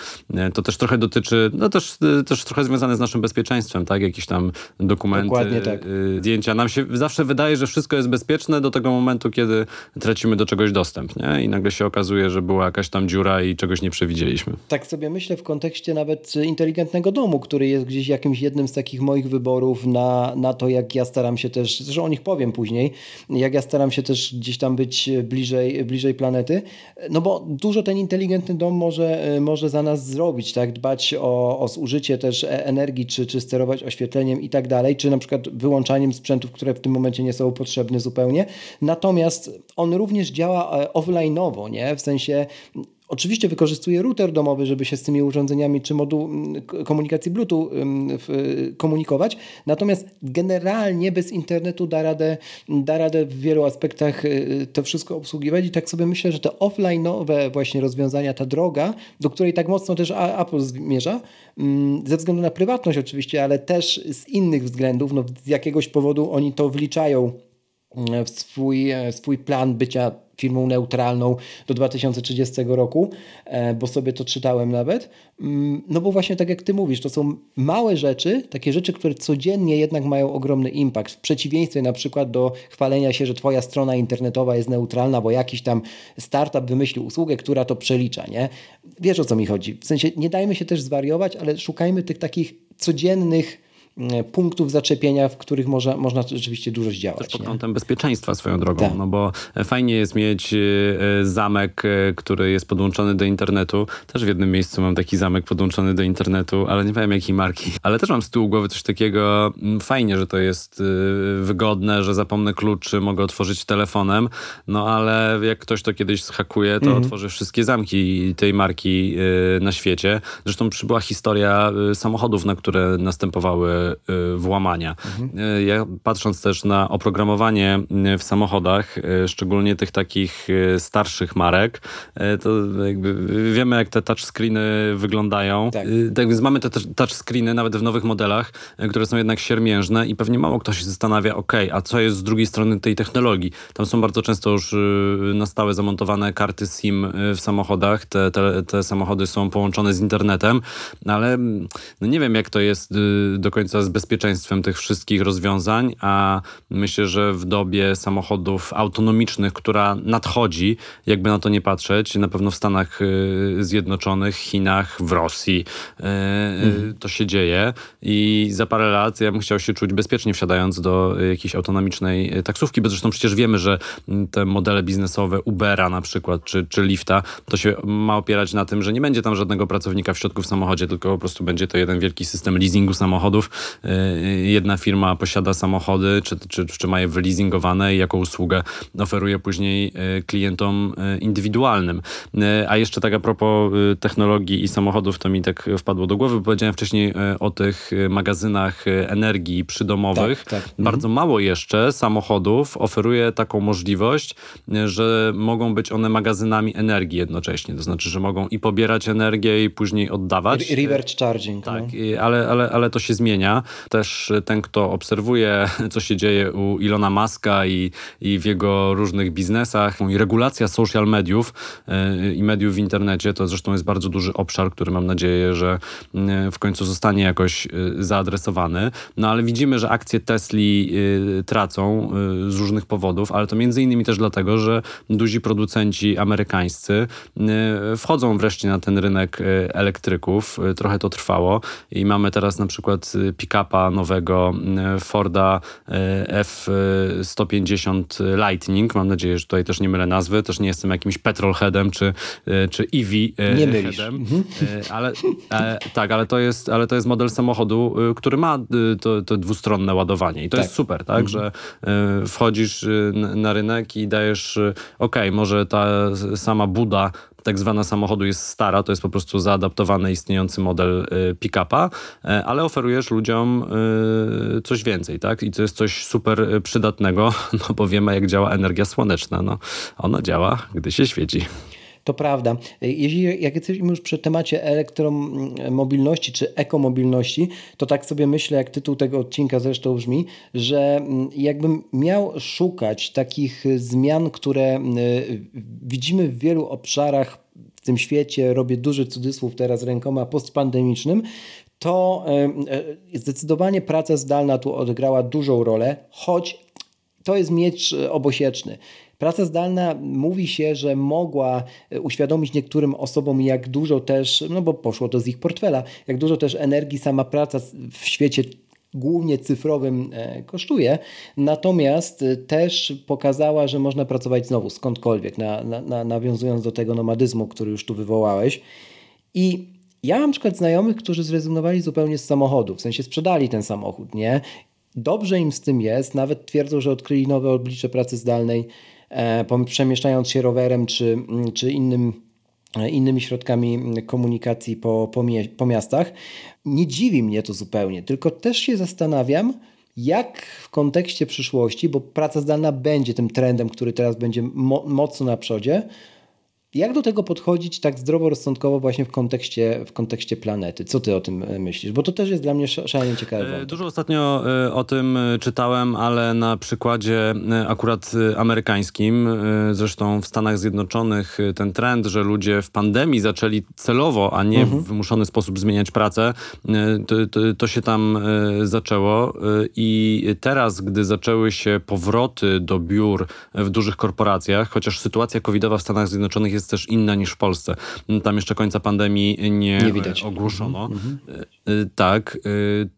Y, To też trochę dotyczy, no też, y, też trochę związane z naszym bezpieczeństwem, tak? Jakieś tam dokumenty, tak. y, zdjęcia. Nam się zawsze wydaje, że wszystko jest bezpieczne do tego momentu, kiedy tracimy do czegoś dostęp, nie? I nagle się okazuje, że była jakaś tam dziura i czegoś nie przewidzieliśmy. Tak sobie myślę w kontekście nawet inteligentnego domu, który jest gdzieś jakimś jednym z takich moich wyborów na, na to, jak ja staram się też, zresztą o nich powiem później, jak ja staram się też gdzieś tam być bliżej, bliżej planety, no bo dużo ten inteligentny dom może, może za nas zrobić, tak, dbać o, o zużycie też e- energii, czy, czy sterować oświetleniem i tak dalej, czy na przykład wyłączaniem sprzętów, które w tym momencie nie są potrzebne zupełnie. Natomiast on również działa e, offline'owo, nie, w sensie Oczywiście wykorzystuje router domowy, żeby się z tymi urządzeniami czy moduł mm, komunikacji Bluetooth w- komunikować. Natomiast generalnie bez internetu da radę, da radę w wielu aspektach y, to wszystko obsługiwać. I tak sobie myślę, że te offline'owe właśnie rozwiązania, ta droga, do której tak mocno też Apple zmierza, ym, ze względu na prywatność oczywiście, ale też z innych względów, no z jakiegoś powodu oni to wliczają w swój, e, swój plan bycia firmą neutralną do 2030 roku, e, bo sobie to czytałem nawet. Mm, no bo właśnie tak jak ty mówisz, to są małe rzeczy, takie rzeczy, które codziennie jednak mają ogromny impact. W przeciwieństwie na przykład do chwalenia się, że twoja strona internetowa jest neutralna, bo jakiś tam startup wymyślił usługę, która to przelicza, nie? Wiesz o co mi chodzi. W sensie nie dajmy się też zwariować, ale szukajmy tych takich codziennych punktów zaczepienia, w których można, można rzeczywiście dużo zdziałać. Też pod kątem nie? bezpieczeństwa swoją drogą, tak. no bo fajnie jest mieć e, zamek, e, który jest podłączony do internetu. Też w jednym miejscu mam taki zamek podłączony do internetu, ale nie wiem jakiej marki. (laughs) Ale też mam z tyłu głowy coś takiego, mm, fajnie, że to jest wygodne, że zapomnę kluczy, mogę otworzyć telefonem, no ale jak ktoś to kiedyś zhakuje, to mhm. otworzy wszystkie zamki tej marki na świecie. Zresztą przybyła historia samochodów, na które następowały włamania. Mhm. Ja patrząc też na oprogramowanie y, w samochodach, y, szczególnie tych takich starszych marek, to jakby wiemy jak te touchscreeny wyglądają. Tak. tak więc mamy te touchscreeny nawet w nowych modelach, które są jednak siermiężne i pewnie mało ktoś się zastanawia, ok, a co jest z drugiej strony tej technologii? Tam są bardzo często już na stałe zamontowane karty SIM w samochodach. Te, te, te samochody są połączone z internetem, ale no nie wiem jak to jest do końca z bezpieczeństwem tych wszystkich rozwiązań, a myślę, że w dobie samochodów autonomicznych, która nadchodzi, jakby na to nie patrzeć, na pewno w Stanach y, Zjednoczonych, Chinach, w Rosji y, y, mhm. to się dzieje i za parę lat ja bym chciał się czuć bezpiecznie wsiadając do jakiejś autonomicznej taksówki, bo zresztą przecież wiemy, że te modele biznesowe Ubera na przykład, czy, czy Lifta, to się ma opierać na tym, że nie będzie tam żadnego pracownika w środku w samochodzie, tylko po prostu będzie to jeden wielki system leasingu samochodów, jedna firma posiada samochody, czy, czy, czy ma je wyleasingowane i jako usługę oferuje później y, klientom y, indywidualnym. A jeszcze tak a propos technologii i samochodów, to mi tak wpadło do głowy, powiedziałem wcześniej o tych magazynach energii przydomowych. Tak, tak. Bardzo mhm. mało jeszcze samochodów oferuje taką możliwość, że mogą być one magazynami energii jednocześnie. To znaczy, że mogą i pobierać energię i później oddawać. Reverse charging. Tak, no. ale, ale, ale to się zmienia. Też ten, kto obserwuje, co się dzieje u Ilona Maska i, i w jego różnych biznesach, i regulacja social mediów yy, i mediów w internecie, to zresztą jest bardzo duży obszar, który mam nadzieję, że yy, w końcu zostanie jakoś yy, zaadresowany. No ale widzimy, że akcje Tesli tracą z różnych powodów, ale to między innymi też dlatego, że duzi producenci amerykańscy wchodzą wreszcie na ten rynek elektryków. Trochę to trwało i mamy teraz na przykład pick-upa nowego e, Forda e, F-150 Lightning. Mam nadzieję, że tutaj też nie mylę nazwy. Też nie jestem jakimś petrolheadem czy, e, czy EV nie headem. Mhm. Ale, tak, ale to, jest, ale to jest model samochodu, który ma to, to dwustronne ładowanie. I to tak. jest super, tak, mhm. że wchodzisz na rynek i dajesz, ok, może ta sama buda tak zwana samochodu jest stara, to jest po prostu zaadaptowany istniejący model y, pick-upa, e, ale oferujesz ludziom y, coś więcej, tak? I to jest coś super y, przydatnego, (laughs) no bo wiemy jak działa energia słoneczna. No, ona działa, gdy się świeci. To prawda. Jeśli jak jesteśmy już przy temacie elektromobilności czy ekomobilności, to tak sobie myślę, jak tytuł tego odcinka zresztą brzmi, że mm, jakbym miał szukać takich zmian, które y, widzimy w wielu obszarach w tym świecie, robię duży cudzysłów teraz rękoma postpandemicznym, to y, y, zdecydowanie praca zdalna tu odegrała dużą rolę, choć to jest miecz obosieczny. Praca zdalna mówi się, że mogła e, uświadomić niektórym osobom, jak dużo też, no bo poszło to z ich portfela, jak dużo też energii sama praca w świecie głównie cyfrowym e, kosztuje, natomiast e, też pokazała, że można pracować znowu skądkolwiek, na, na, nawiązując do tego nomadyzmu, który już tu wywołałeś. I ja mam na przykład znajomych, którzy zrezygnowali zupełnie z samochodu, w sensie sprzedali ten samochód, nie? Dobrze im z tym jest, nawet twierdzą, że odkryli nowe oblicze pracy zdalnej przemieszczając się rowerem czy, mm, czy innym, e, innymi środkami komunikacji po, po, po miastach. Nie dziwi mnie to zupełnie, tylko też się zastanawiam, jak w kontekście przyszłości, bo praca zdalna będzie tym trendem, który teraz będzie mo mocno na przodzie, Jak do tego podchodzić tak zdroworozsądkowo właśnie w kontekście, w kontekście planety? Co ty o tym e, myślisz? Bo to też jest dla mnie szalenie ciekawe. E, dużo ostatnio e, o tym czytałem, ale na przykładzie akurat amerykańskim. Zresztą w Stanach Zjednoczonych ten trend, że ludzie w pandemii zaczęli celowo, a nie mhm. w wymuszony sposób zmieniać pracę, to, to, to się tam zaczęło. I teraz, gdy zaczęły się powroty do biur w dużych korporacjach, chociaż sytuacja covidowa w Stanach Zjednoczonych jest jest też inna niż w Polsce. Tam jeszcze końca pandemii nie, nie widać. ogłoszono. Mhm. mhm. Tak,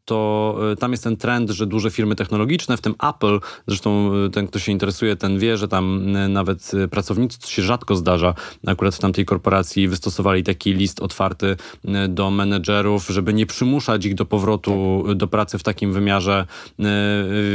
to tam jest ten trend, że duże firmy technologiczne, w tym Apple, zresztą ten, kto się interesuje, ten wie, że tam nawet pracownicy, co się rzadko zdarza, akurat w tamtej korporacji wystosowali taki list otwarty do menedżerów, żeby nie przymuszać ich do powrotu tak. do pracy w takim wymiarze,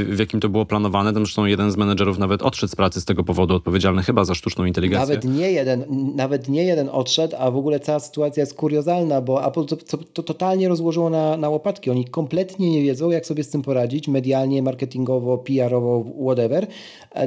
w jakim to było planowane. Tam zresztą jeden z menedżerów nawet odszedł z pracy z tego powodu, odpowiedzialny chyba za sztuczną inteligencję. Nawet nie jeden, nawet nie jeden odszedł, a w ogóle cała sytuacja jest kuriozalna, bo Apple to, to, to, totalnie rozłożyło na, na łopatki. Oni kompletnie nie wiedzą, jak sobie z tym poradzić, medialnie, marketingowo, PR-owo, whatever,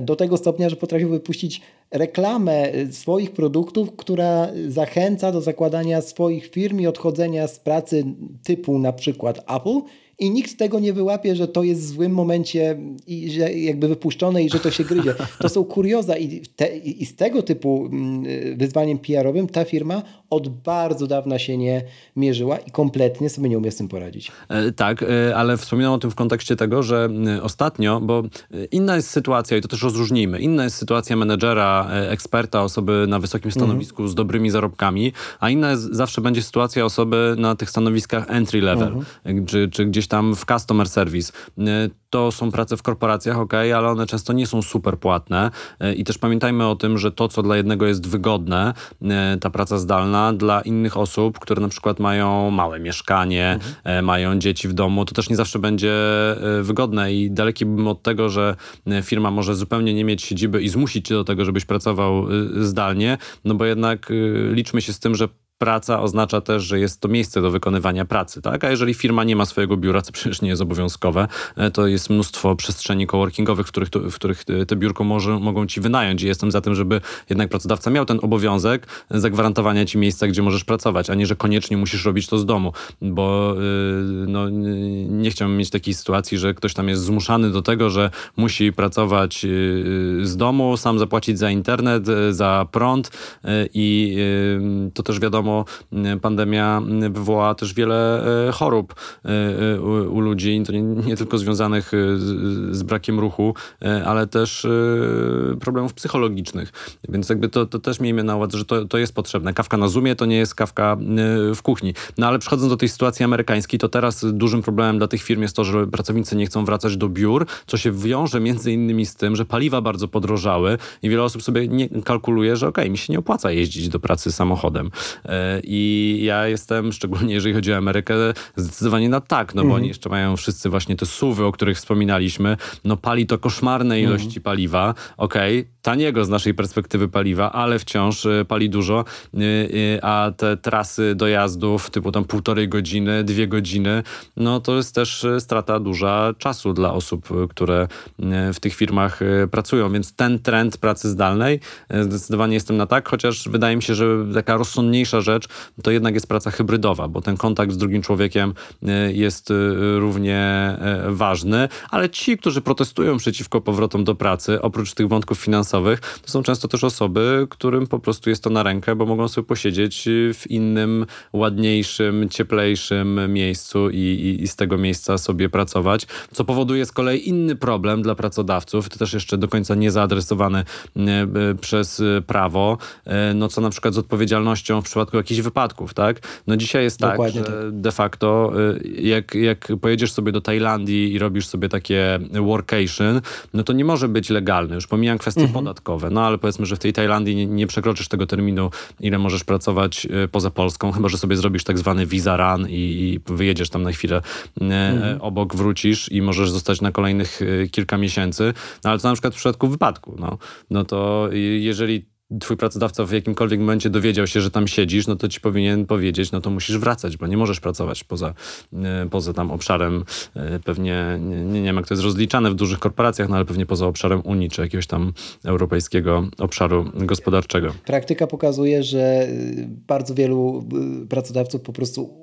do tego stopnia, że potrafią wypuścić reklamę swoich produktów, która zachęca do zakładania swoich firm i odchodzenia z pracy typu na przykład Apple i nikt tego nie wyłapie, że to jest w złym momencie i że jakby wypuszczone i że to się gryzie. To są kurioza i, te, i z tego typu mm, wyzwaniem PR-owym ta firma od bardzo dawna się nie mierzyła i kompletnie sobie nie umie z tym poradzić. E, tak, e, ale wspominam o tym w kontekście tego, że e, ostatnio, bo inna jest sytuacja i to też rozróżnijmy, inna jest sytuacja menedżera, eksperta, osoby na wysokim mhm. stanowisku z dobrymi zarobkami, a inna jest, zawsze będzie sytuacja osoby na tych stanowiskach entry level, mhm. czy, czy gdzieś tam w customer service. E, to są prace w korporacjach, ok, ale one często nie są super płatne e, i też pamiętajmy o tym, że to, co dla jednego jest wygodne, e, ta praca zdalna, dla innych osób, które na przykład mają małe mieszkanie, mhm. mają dzieci w domu, to też nie zawsze będzie wygodne i daleki bym od tego, że firma może zupełnie nie mieć siedziby i zmusić cię do tego, żebyś pracował zdalnie, no bo jednak liczmy się z tym, że praca oznacza też, że jest to miejsce do wykonywania pracy, tak? A jeżeli firma nie ma swojego biura, co przecież nie jest obowiązkowe, e, to jest mnóstwo przestrzeni coworkingowych, w których, w których te biurko może, mogą ci wynająć i jestem za tym, żeby jednak pracodawca miał ten obowiązek zagwarantowania ci miejsca, gdzie możesz pracować, a nie, że koniecznie musisz robić to z domu, bo yy, no, nie chciałbym mieć takiej sytuacji, że ktoś tam jest zmuszany do tego, że musi pracować yy, z domu, sam zapłacić za internet, za prąd i to też wiadomo, wiadomo, pandemia wywołała też wiele e, chorób e, e, u, ludzi, to nie, nie tylko związanych z, z, brakiem ruchu, ale też problemów psychologicznych. Więc jakby to, to też miejmy na uwadze, że to, to jest potrzebne. Kawka na Zoomie to nie jest kawka w kuchni. No ale przechodząc do tej sytuacji amerykańskiej, to teraz dużym problemem dla tych firm jest to, że pracownicy nie chcą wracać do biur, co się wiąże między innymi z tym, że paliwa bardzo podrożały i wiele osób sobie nie kalkuluje, że okej, okay, mi się nie opłaca jeździć do pracy samochodem. I ja jestem, szczególnie jeżeli chodzi o Amerykę, zdecydowanie na tak, no bo mhm. oni jeszcze mają wszyscy właśnie te suwy, o których wspominaliśmy. No pali to koszmarne mhm. ilości paliwa. Okej, okay, taniego z naszej perspektywy paliwa, ale wciąż y, pali dużo, y, y, a te trasy dojazdów typu tam półtorej godziny, dwie godziny, no to jest też strata duża czasu dla osób, które w tych firmach pracują, więc ten trend pracy zdalnej zdecydowanie jestem na tak, chociaż wydaje mi się, że taka rozsądniejsza rzecz to jednak jest praca hybrydowa, bo ten kontakt z drugim człowiekiem jest równie ważny, ale ci, którzy protestują przeciwko powrotom do pracy, oprócz tych wątków finansowych, to są często też osoby, którym po prostu jest to na rękę, bo mogą sobie posiedzieć w innym, ładniejszym, cieplejszym miejscu i, i, i z tego miejsca sobie pracować, co powoduje z kolei inny problem dla pracodawców, to też jeszcze do końca nie zaadresowany e, przez prawo, no co na przykład z odpowiedzialnością w przypadku jakichś wypadków, tak? No dzisiaj jest tak, Dokładnie tak, że de facto e, jak, jak pojedziesz sobie do Tajlandii i robisz sobie takie workation, no to nie może być legalny. Już pomijam kwestię mhm podatkowe. No ale powiedzmy, że w tej Tajlandii nie, nie, przekroczysz tego terminu, ile możesz pracować e, poza Polską, chyba że sobie zrobisz tak zwany visa run i, i wyjedziesz tam na chwilę e, mhm. obok, wrócisz i możesz zostać na kolejnych kilka miesięcy. No ale to na przykład w przypadku wypadku, no, no to jeżeli twój pracodawca w jakimkolwiek momencie dowiedział się, że tam siedzisz, no to ci powinien powiedzieć, no to musisz wracać, bo nie możesz pracować poza, e, poza tam obszarem, e, pewnie, nie, nie wiem jak to jest rozliczane w dużych korporacjach, no ale pewnie poza obszarem Unii, czy jakiegoś tam europejskiego obszaru gospodarczego. Praktyka pokazuje, że y, bardzo wielu pracodawców po prostu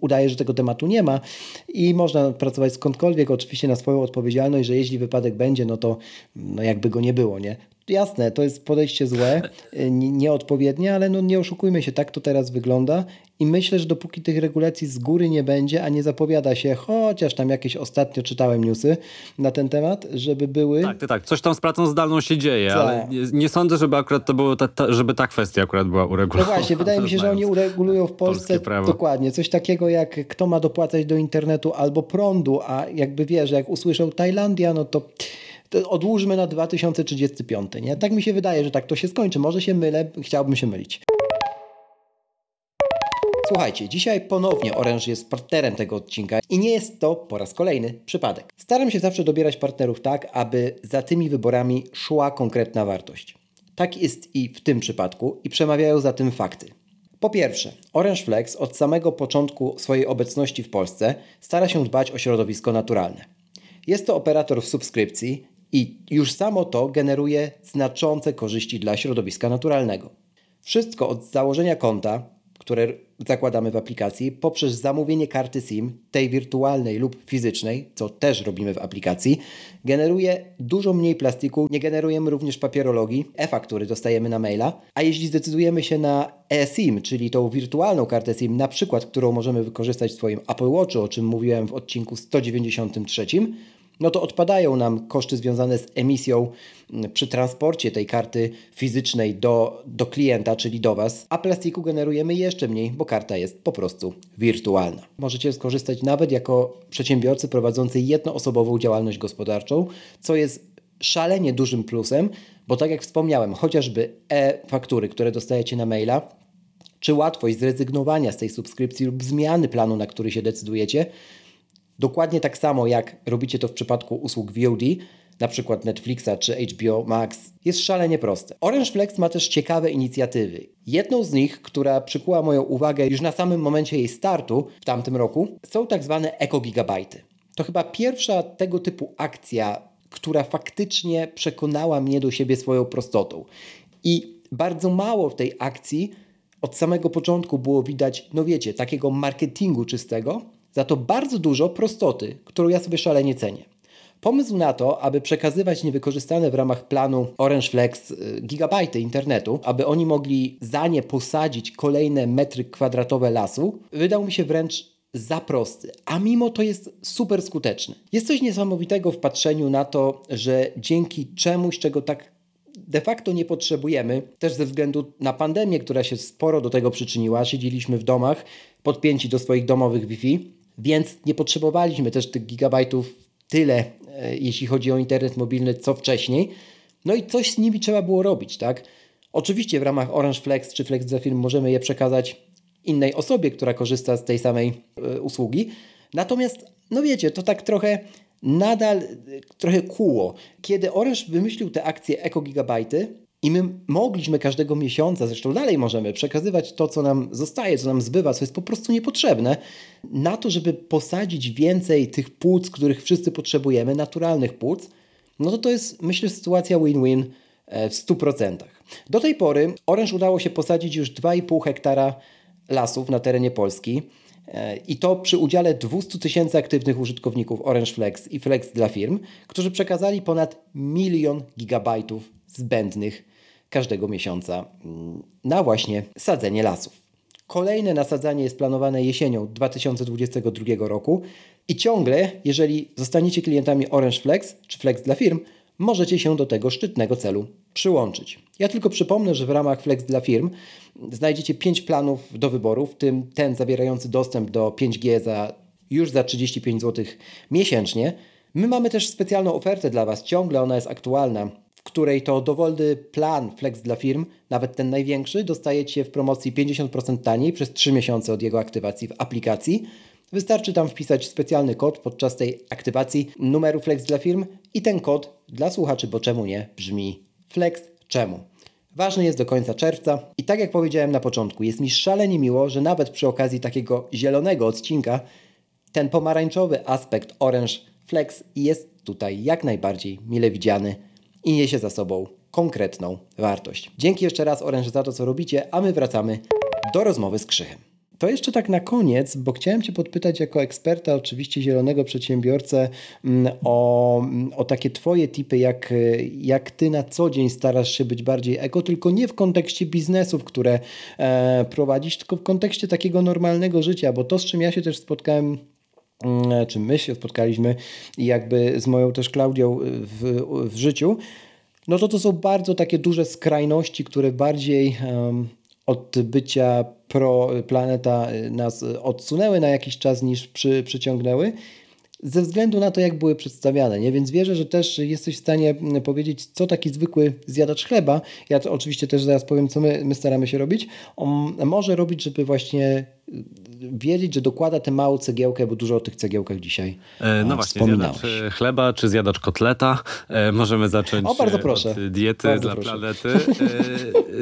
udaje, że tego tematu nie ma i można pracować skądkolwiek, oczywiście na swoją odpowiedzialność, że jeśli wypadek będzie, no to no jakby go nie było, nie? Jasne, to jest podejście złe, y, nieodpowiednie, ale no nie oszukujmy się, tak to teraz wygląda i myślę, że dopóki tych regulacji z góry nie będzie, a nie zapowiada się, chociaż tam jakieś ostatnio czytałem newsy na ten temat, żeby były... Tak, tak, coś tam z pracą zdalną się dzieje, Tak. ale nie, sądzę, żeby akurat to było, ta, ta, żeby ta kwestia akurat była No uregulowana. właśnie, wydaje mi się, że oni uregulują w Polsce dokładnie coś takiego jak kto ma dopłacać do internetu albo prądu, a jakby wiesz, że jak usłyszą Tajlandia, no to odłóżmy na 2035, nie? Tak mi się wydaje, że tak to się skończy. Może się mylę, chciałbym się mylić. Słuchajcie, dzisiaj ponownie Orange jest partnerem tego odcinka i nie jest to po raz kolejny przypadek. Staram się zawsze dobierać partnerów tak, aby za tymi wyborami szła konkretna wartość. Tak jest i w tym przypadku i przemawiają za tym fakty. Po pierwsze, Orange Flex od samego początku swojej obecności w Polsce stara się dbać o środowisko naturalne. Jest to operator w subskrypcji i już samo to generuje znaczące korzyści dla środowiska naturalnego. Wszystko od założenia konta, które zakładamy w aplikacji, poprzez zamówienie karty SIM, tej wirtualnej lub fizycznej, co też robimy w aplikacji, generuje dużo mniej plastiku, nie generujemy również papierologii, e-faktury dostajemy na maila, a jeśli zdecydujemy się na eSIM, czyli tą wirtualną kartę SIM, na przykład, którą możemy wykorzystać w swoim Apple Watchu, o czym mówiłem w odcinku 193, no to odpadają nam koszty związane z emisją mm, przy transporcie tej karty fizycznej do, do klienta, czyli do Was, a plastiku generujemy jeszcze mniej, bo karta jest po prostu wirtualna. Możecie skorzystać nawet jako przedsiębiorcy prowadzący jednoosobową działalność gospodarczą, co jest szalenie dużym plusem, bo tak jak wspomniałem, chociażby e-faktury, które dostajecie na maila, czy łatwość zrezygnowania z tej subskrypcji lub zmiany planu, na który się decydujecie, Dokładnie tak samo jak robicie to w przypadku usług VOD, na przykład Netflixa czy HBO Max, jest szalenie proste. Orange Flex ma też ciekawe inicjatywy. Jedną z nich, która przykuła moją uwagę już na samym momencie jej startu w tamtym roku, są tak zwane ekogigabajty. To chyba pierwsza tego typu akcja, która faktycznie przekonała mnie do siebie swoją prostotą. I bardzo mało w tej akcji od samego początku było widać, no wiecie, takiego marketingu czystego, za to bardzo dużo prostoty, którą ja sobie szalenie cenię. Pomysł na to, aby przekazywać niewykorzystane w ramach planu Orange Flex y, gigabajty internetu, aby oni mogli za nie posadzić kolejne metry kwadratowe lasu, wydał mi się wręcz za prosty, a mimo to jest super skuteczny. Jest coś niesamowitego w patrzeniu na to, że dzięki czemuś, czego tak de facto nie potrzebujemy, też ze względu na pandemię, która się sporo do tego przyczyniła, siedzieliśmy w domach podpięci do swoich domowych Wi-Fi, więc nie potrzebowaliśmy też tych gigabajtów tyle, e, jeśli chodzi o internet mobilny, co wcześniej. No i coś z nimi trzeba było robić, tak? Oczywiście w ramach Orange Flex czy Flex firm możemy je przekazać innej osobie, która korzysta z tej samej e, usługi. Natomiast, no wiecie, to tak trochę nadal e, trochę kóło. Kiedy Orange wymyślił te akcje Eko Gigabajty, i my mogliśmy każdego miesiąca, zresztą dalej możemy, przekazywać to, co nam zostaje, co nam zbywa, co jest po prostu niepotrzebne, na to, żeby posadzić więcej tych płuc, których wszyscy potrzebujemy, naturalnych płuc, no to to jest, myślę, sytuacja win-win e, w 100%. Do tej pory Orange udało się posadzić już 2,5 hektara lasów na terenie Polski. E, I to przy udziale 200 tysięcy aktywnych użytkowników Orange Flex i Flex dla firm, którzy przekazali ponad milion gigabajtów zbędnych każdego miesiąca mm, na właśnie sadzenie lasów. Kolejne nasadzanie jest planowane jesienią 2022 roku i ciągle, jeżeli zostaniecie klientami Orange Flex czy Flex dla firm, możecie się do tego szczytnego celu przyłączyć. Ja tylko przypomnę, że w ramach Flex dla firm znajdziecie 5 planów do wyboru, w tym ten zawierający dostęp do 5G za, już za 35 zł miesięcznie. My mamy też specjalną ofertę dla Was, ciągle ona jest aktualna, w której to dowolny plan Flex dla firm, nawet ten największy, dostajecie w promocji 50% taniej przez 3 miesiące od jego aktywacji w aplikacji. Wystarczy tam wpisać specjalny kod podczas tej aktywacji numeru Flex dla firm i ten kod dla słuchaczy, bo czemu nie, brzmi Flex czemu. Ważny jest do końca czerwca i tak jak powiedziałem na początku, jest mi szalenie miło, że nawet przy okazji takiego zielonego odcinka ten pomarańczowy aspekt Orange Flex jest tutaj jak najbardziej mile widziany i niesie za sobą konkretną wartość. Dzięki jeszcze raz Orange za to, co robicie, a my wracamy do rozmowy z Krzychem. To jeszcze tak na koniec, bo chciałem Cię podpytać jako eksperta, oczywiście zielonego przedsiębiorcę, mm, o, o takie Twoje tipy, jak, jak Ty na co dzień starasz się być bardziej eko, tylko nie w kontekście biznesów, które e, prowadzisz, tylko w kontekście takiego normalnego życia, bo to, z czym ja się też spotkałem mm, czy my się spotkaliśmy jakby z moją też Klaudią w, w życiu, no to to są bardzo takie duże skrajności, które bardziej um, od bycia pro planeta nas odsunęły na jakiś czas niż przy, przyciągnęły ze względu na to, jak były przedstawiane. Nie? Więc wierzę, że też jesteś w stanie powiedzieć, co taki zwykły zjadacz chleba, ja to oczywiście też zaraz powiem, co my, my staramy się robić, on może robić, żeby właśnie wiedzieć, że dokłada tę małą cegiełkę, bo dużo o tych cegiełkach dzisiaj e, No właśnie, zjadacz e, chleba czy zjadacz kotleta. E, możemy zacząć o, bardzo proszę. od diety bardzo dla proszę. planety.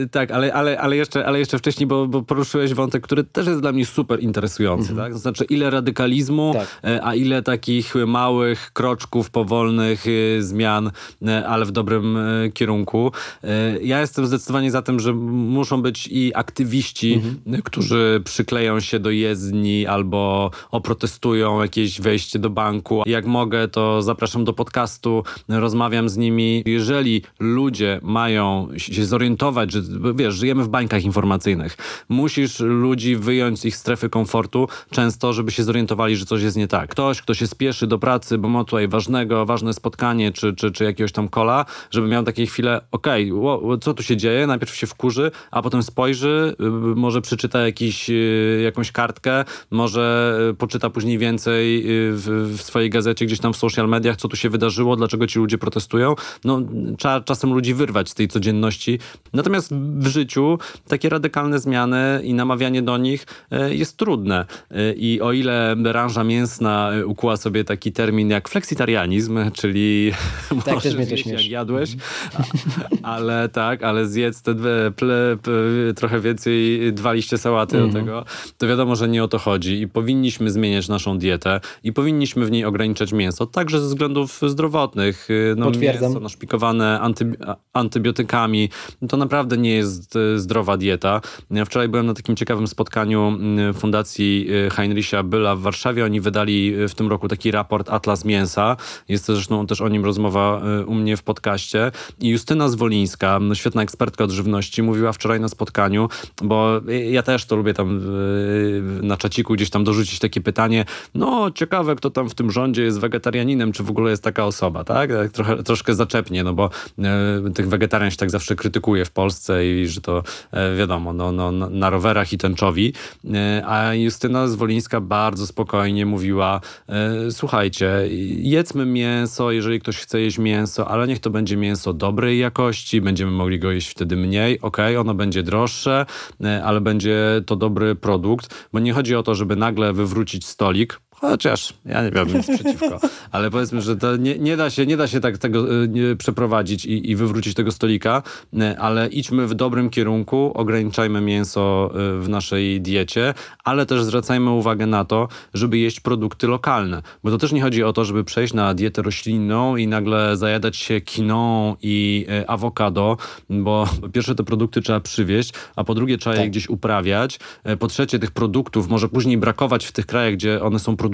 E, tak, ale, ale, ale, jeszcze, ale jeszcze wcześniej, bo, bo poruszyłeś wątek, który też jest dla mnie super interesujący. Mhm. Tak? To znaczy, ile radykalizmu, Tak. e, a ile takich małych kroczków, powolnych e, zmian, e, ale w dobrym e, kierunku. E, Ja jestem zdecydowanie za tym, że muszą być i aktywiści, Mhm. którzy przykleją się do jezdni albo oprotestują jakieś wejście do banku. Jak mogę, to zapraszam do podcastu, rozmawiam z nimi. Jeżeli ludzie mają się zorientować, że wiesz, żyjemy w bańkach informacyjnych, musisz ludzi wyjąć z ich strefy komfortu często, żeby się zorientowali, że coś jest nie tak. Ktoś, kto się spieszy do pracy, bo ma tutaj ważnego, ważne spotkanie, czy, czy, czy jakiegoś tam kola, żeby miał takie chwile, okej, okay, co tu się dzieje? Najpierw się wkurzy, a potem spojrzy, y, może przeczyta jakiś, y, jakąś kartkę, może y, poczyta później więcej y, w, w swojej gazecie, gdzieś tam w social mediach, co tu się wydarzyło, dlaczego ci ludzie protestują. No, trzeba czasem ludzi wyrwać z tej codzienności. Natomiast w życiu takie radykalne zmiany i namawianie do nich y, jest trudne. I o ile branża mięsna ukuła sobie taki termin jak fleksitarianizm, czyli (laughs) Tak, też mnie to zjeść jak jadłeś, a, ale tak, ale zjedz te dwie, ple, p, trochę więcej, dwa liście sałaty Mhm. do tego, to wiadomo, że nie o to chodzi i powinniśmy zmieniać naszą dietę i powinniśmy w niej ograniczać mięso, także ze względów zdrowotnych. Y, No, Potwierdzam. Mięso naszpikowane antybi antybiotykami, to naprawdę nie jest y, zdrowa dieta. Ja wczoraj byłem na takim ciekawym spotkaniu y, Fundacji Heinricha Byla w Warszawie. Oni wydali w tym roku taki raport Atlas Mięsa. Jest zresztą też o nim rozmowa u mnie w podcaście. I Justyna Zwolińska, no, świetna ekspertka od żywności, mówiła wczoraj na spotkaniu, bo ja też to lubię tam na czaciku gdzieś tam dorzucić takie pytanie, no ciekawe, kto tam w tym rządzie jest wegetarianinem, czy w ogóle jest taka osoba, tak? tak trochę, troszkę zaczepnie, no bo e, tych wegetarian się tak zawsze krytykuje w Polsce i że to e, wiadomo, no, no, na- rowerach i tęczowi. E, a Justyna Zwolińska bardzo spokojnie mówiła, e, słuchajcie, jedzmy mięso, jeżeli ktoś chce jeść mięso, ale niech to będzie mięso dobrej jakości, będziemy mogli go jeść wtedy mniej, okej, ono będzie droższe, ale będzie to dobry produkt, bo nie chodzi o to, żeby nagle wywrócić stolik, Chociaż ja nie miałbym nic przeciwko, (laughs) ale powiedzmy, że to nie, nie, da się, nie da się tak tego nie, przeprowadzić i, i wywrócić tego stolika, y, ale idźmy w dobrym kierunku, ograniczajmy mięso y, w naszej diecie, ale też zwracajmy uwagę na to, żeby jeść produkty lokalne, bo to też nie chodzi o to, żeby przejść na dietę roślinną i nagle zajadać się kiną i awokado, bo po pierwsze te produkty trzeba przywieźć, a po drugie trzeba je Tak. gdzieś uprawiać, po trzecie tych produktów może później brakować w tych krajach, gdzie one są produkowane,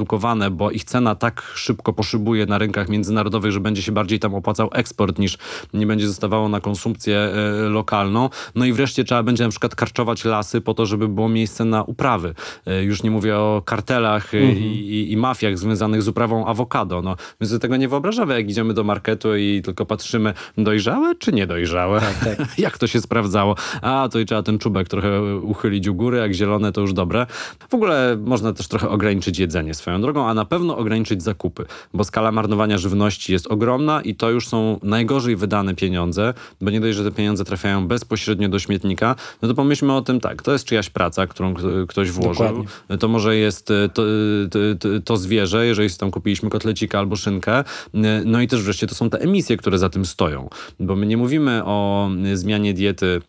bo ich cena tak szybko poszybuje na rynkach międzynarodowych, że będzie się bardziej tam opłacał eksport niż nie będzie zostawało na konsumpcję e, lokalną. No i wreszcie trzeba będzie na przykład karczować lasy po to, żeby było miejsce na uprawy. E, Już nie mówię o kartelach e, i, i, i mafiach związanych z uprawą awokado. No, my sobie tego nie wyobrażamy, jak idziemy do marketu i tylko patrzymy, dojrzałe czy niedojrzałe? Tak, tak. (laughs) jak to się sprawdzało? A, to i trzeba ten czubek trochę uchylić u góry, jak zielone to już dobre. W ogóle można też trochę ograniczyć jedzenie swoją drogą, a na pewno ograniczyć zakupy, bo skala marnowania żywności jest ogromna i to już są najgorzej wydane pieniądze, bo nie dość, że te pieniądze trafiają bezpośrednio do śmietnika, no to pomyślmy o tym tak, to jest czyjaś praca, którą ktoś włożył, Dokładnie. to może jest e, to, to, to, zwierzę, jeżeli tam kupiliśmy kotlecika albo szynkę, e, no i też wreszcie to są te emisje, które za tym stoją, bo my nie mówimy o zmianie diety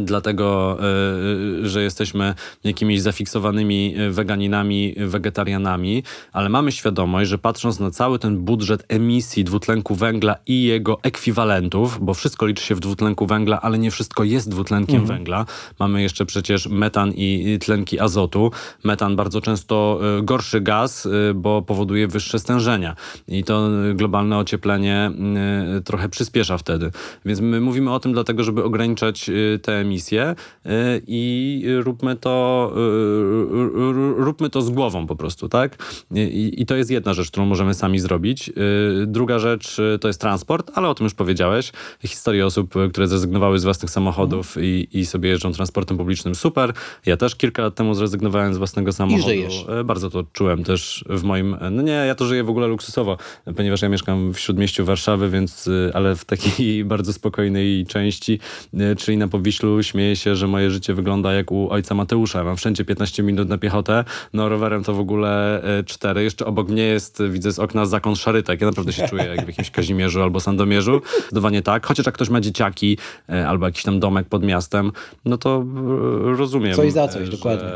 Dlatego, e, że jesteśmy jakimiś zafiksowanymi weganinami, wegetarianami, ale mamy świadomość, że patrząc na cały ten budżet emisji dwutlenku węgla i jego ekwiwalentów, bo wszystko liczy się w dwutlenku węgla, ale nie wszystko jest dwutlenkiem Mhm. węgla. Mamy jeszcze przecież metan i tlenki azotu. Metan bardzo często gorszy gaz, bo powoduje wyższe stężenia i to globalne ocieplenie trochę przyspiesza wtedy. Więc my mówimy o tym dlatego, żeby ograniczać te emisje y, i róbmy to, y, y, róbmy to z głową po prostu, tak? I, I to jest jedna rzecz, którą możemy sami zrobić. Druga rzecz to jest transport, ale o tym już powiedziałeś. Historie osób, które zrezygnowały z własnych samochodów i, i sobie jeżdżą transportem publicznym, super. Ja też kilka lat temu zrezygnowałem z własnego samochodu. żyjesz. Bardzo to czułem też w moim... No nie, ja to żyję w ogóle luksusowo, ponieważ ja mieszkam w śródmieściu Warszawy, więc, ale w takiej (laughs) bardzo spokojnej części, czyli na Powiślu śmieję się, że moje życie wygląda jak u ojca Mateusza. Mam wszędzie 15 minut na piechotę, no rowerem to w ogóle 4. Jeszcze obok mnie jest, widzę z okna zakon Szarytek. Ja naprawdę się czuję jak w jakimś Kazimierzu albo Sandomierzu. Zdecydowanie tak. Chociaż jak ktoś ma dzieciaki e, albo jakiś tam domek pod miastem, no to e, rozumiem. Coś za coś, że, dokładnie.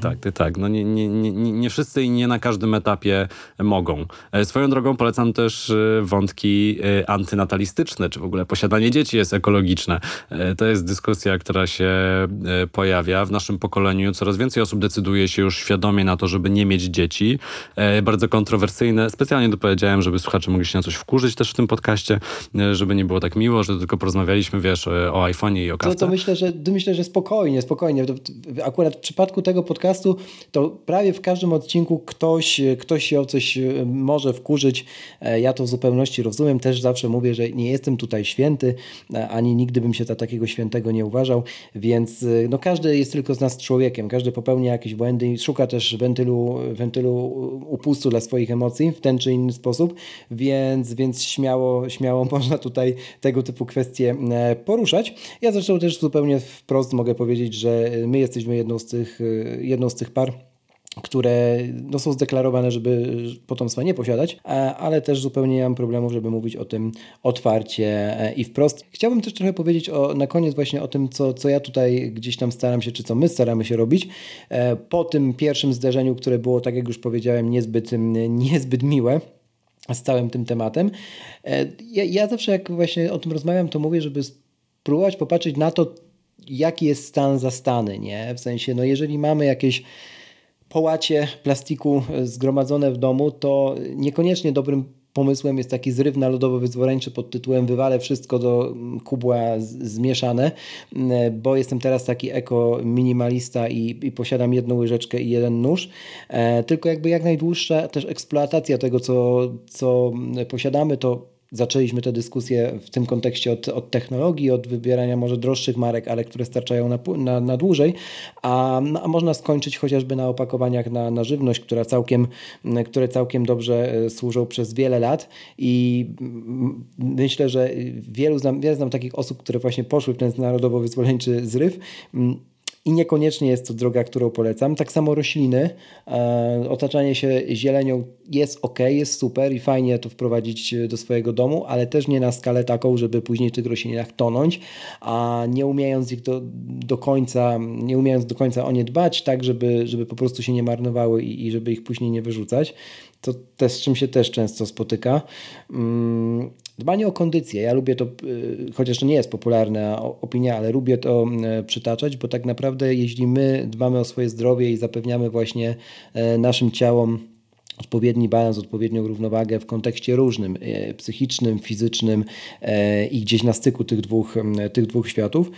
Tak, tak, tak. No nie, nie, nie, nie wszyscy i nie na każdym etapie mogą. E, Swoją drogą polecam też e, wątki e, antynatalistyczne, czy w ogóle posiadanie dzieci jest ekologiczne. E, To jest dyskusja, która się e, pojawia w naszym pokoleniu. Coraz więcej osób decyduje się już świadomie na to, żeby nie mieć dzieci. E, Bardzo kontrowersyjne. Specjalnie dopowiedziałem, żeby słuchacze mogli się na coś wkurzyć też w tym podcaście, e, żeby nie było tak miło, że tylko porozmawialiśmy, wiesz, o iPhone'ie i o kawce. to myślę, że myślę, że spokojnie, spokojnie. Akurat w przypadku tego podcastu, to prawie w każdym odcinku ktoś, ktoś się o coś może wkurzyć. Ja to w zupełności rozumiem. Też zawsze mówię, że nie jestem tutaj święty, ani nigdy bym się za takiego świętego nie uważał, więc e, no, każdy jest tylko z nas człowiekiem. Każdy popełnia jakieś błędy i szuka też wentylu, wentylu upustu dla swoich emocji w ten czy inny sposób, więc, więc śmiało, śmiało (laughs) można tutaj tego typu kwestie e, poruszać. Ja zresztą też zupełnie wprost mogę powiedzieć, że my jesteśmy jedną z tych, e, jedną z tych par, które no, są zdeklarowane, żeby potomstwa nie posiadać, a- ale też zupełnie nie mam problemu, żeby mówić o tym otwarcie e, i wprost. Chciałbym też trochę powiedzieć o, na koniec właśnie o tym, co, co ja tutaj gdzieś tam staram się, czy co my staramy się robić. E, Po tym pierwszym zderzeniu, które było, tak jak już powiedziałem, niezbyt, niezbyt miłe, z całym tym tematem. E, Ja, ja zawsze jak właśnie o tym rozmawiam, to mówię, żeby spróbować popatrzeć na to, jaki jest stan zastany, nie? W sensie, no jeżeli mamy jakieś połacie plastiku e, zgromadzone w domu, to niekoniecznie dobrym pomysłem jest taki zryw narodowo-wyzwoleńczy pod tytułem wywalę wszystko do mm, kubła zmieszane, mm, bo jestem teraz taki eko-minimalista i, i posiadam jedną łyżeczkę i jeden nóż, e, tylko jakby jak najdłuższa też eksploatacja tego, co, co mm, posiadamy, to zaczęliśmy tę dyskusję w tym kontekście od, od technologii, od wybierania może droższych marek, ale które starczają na, na, na dłużej, a, no, a można skończyć chociażby na opakowaniach na, na żywność, która całkiem, które całkiem dobrze e, służą przez wiele lat i mm, myślę, że wielu znam, wiele znam takich osób, które właśnie poszły w ten narodowo-wyzwoleńczy zryw. Mm, i niekoniecznie jest to droga, którą polecam. Tak samo rośliny, e, otaczanie się zielenią jest ok, jest super i fajnie to wprowadzić do swojego domu, ale też nie na skalę taką, żeby później w tych roślinach tonąć, a nie umiejąc ich do, do końca, nie umiejąc do końca o nie dbać, tak żeby, żeby po prostu się nie marnowały i, i żeby ich później nie wyrzucać. To też z czym się też często spotyka. Dbanie o kondycję. Ja lubię to, y, chociaż to nie jest popularna opinia, ale lubię to y, przytaczać, bo tak naprawdę jeśli my dbamy o swoje zdrowie i zapewniamy właśnie y, naszym ciałom odpowiedni balans, odpowiednią równowagę w kontekście różnym, y, psychicznym, fizycznym y, i gdzieś na styku tych dwóch, tych dwóch światów,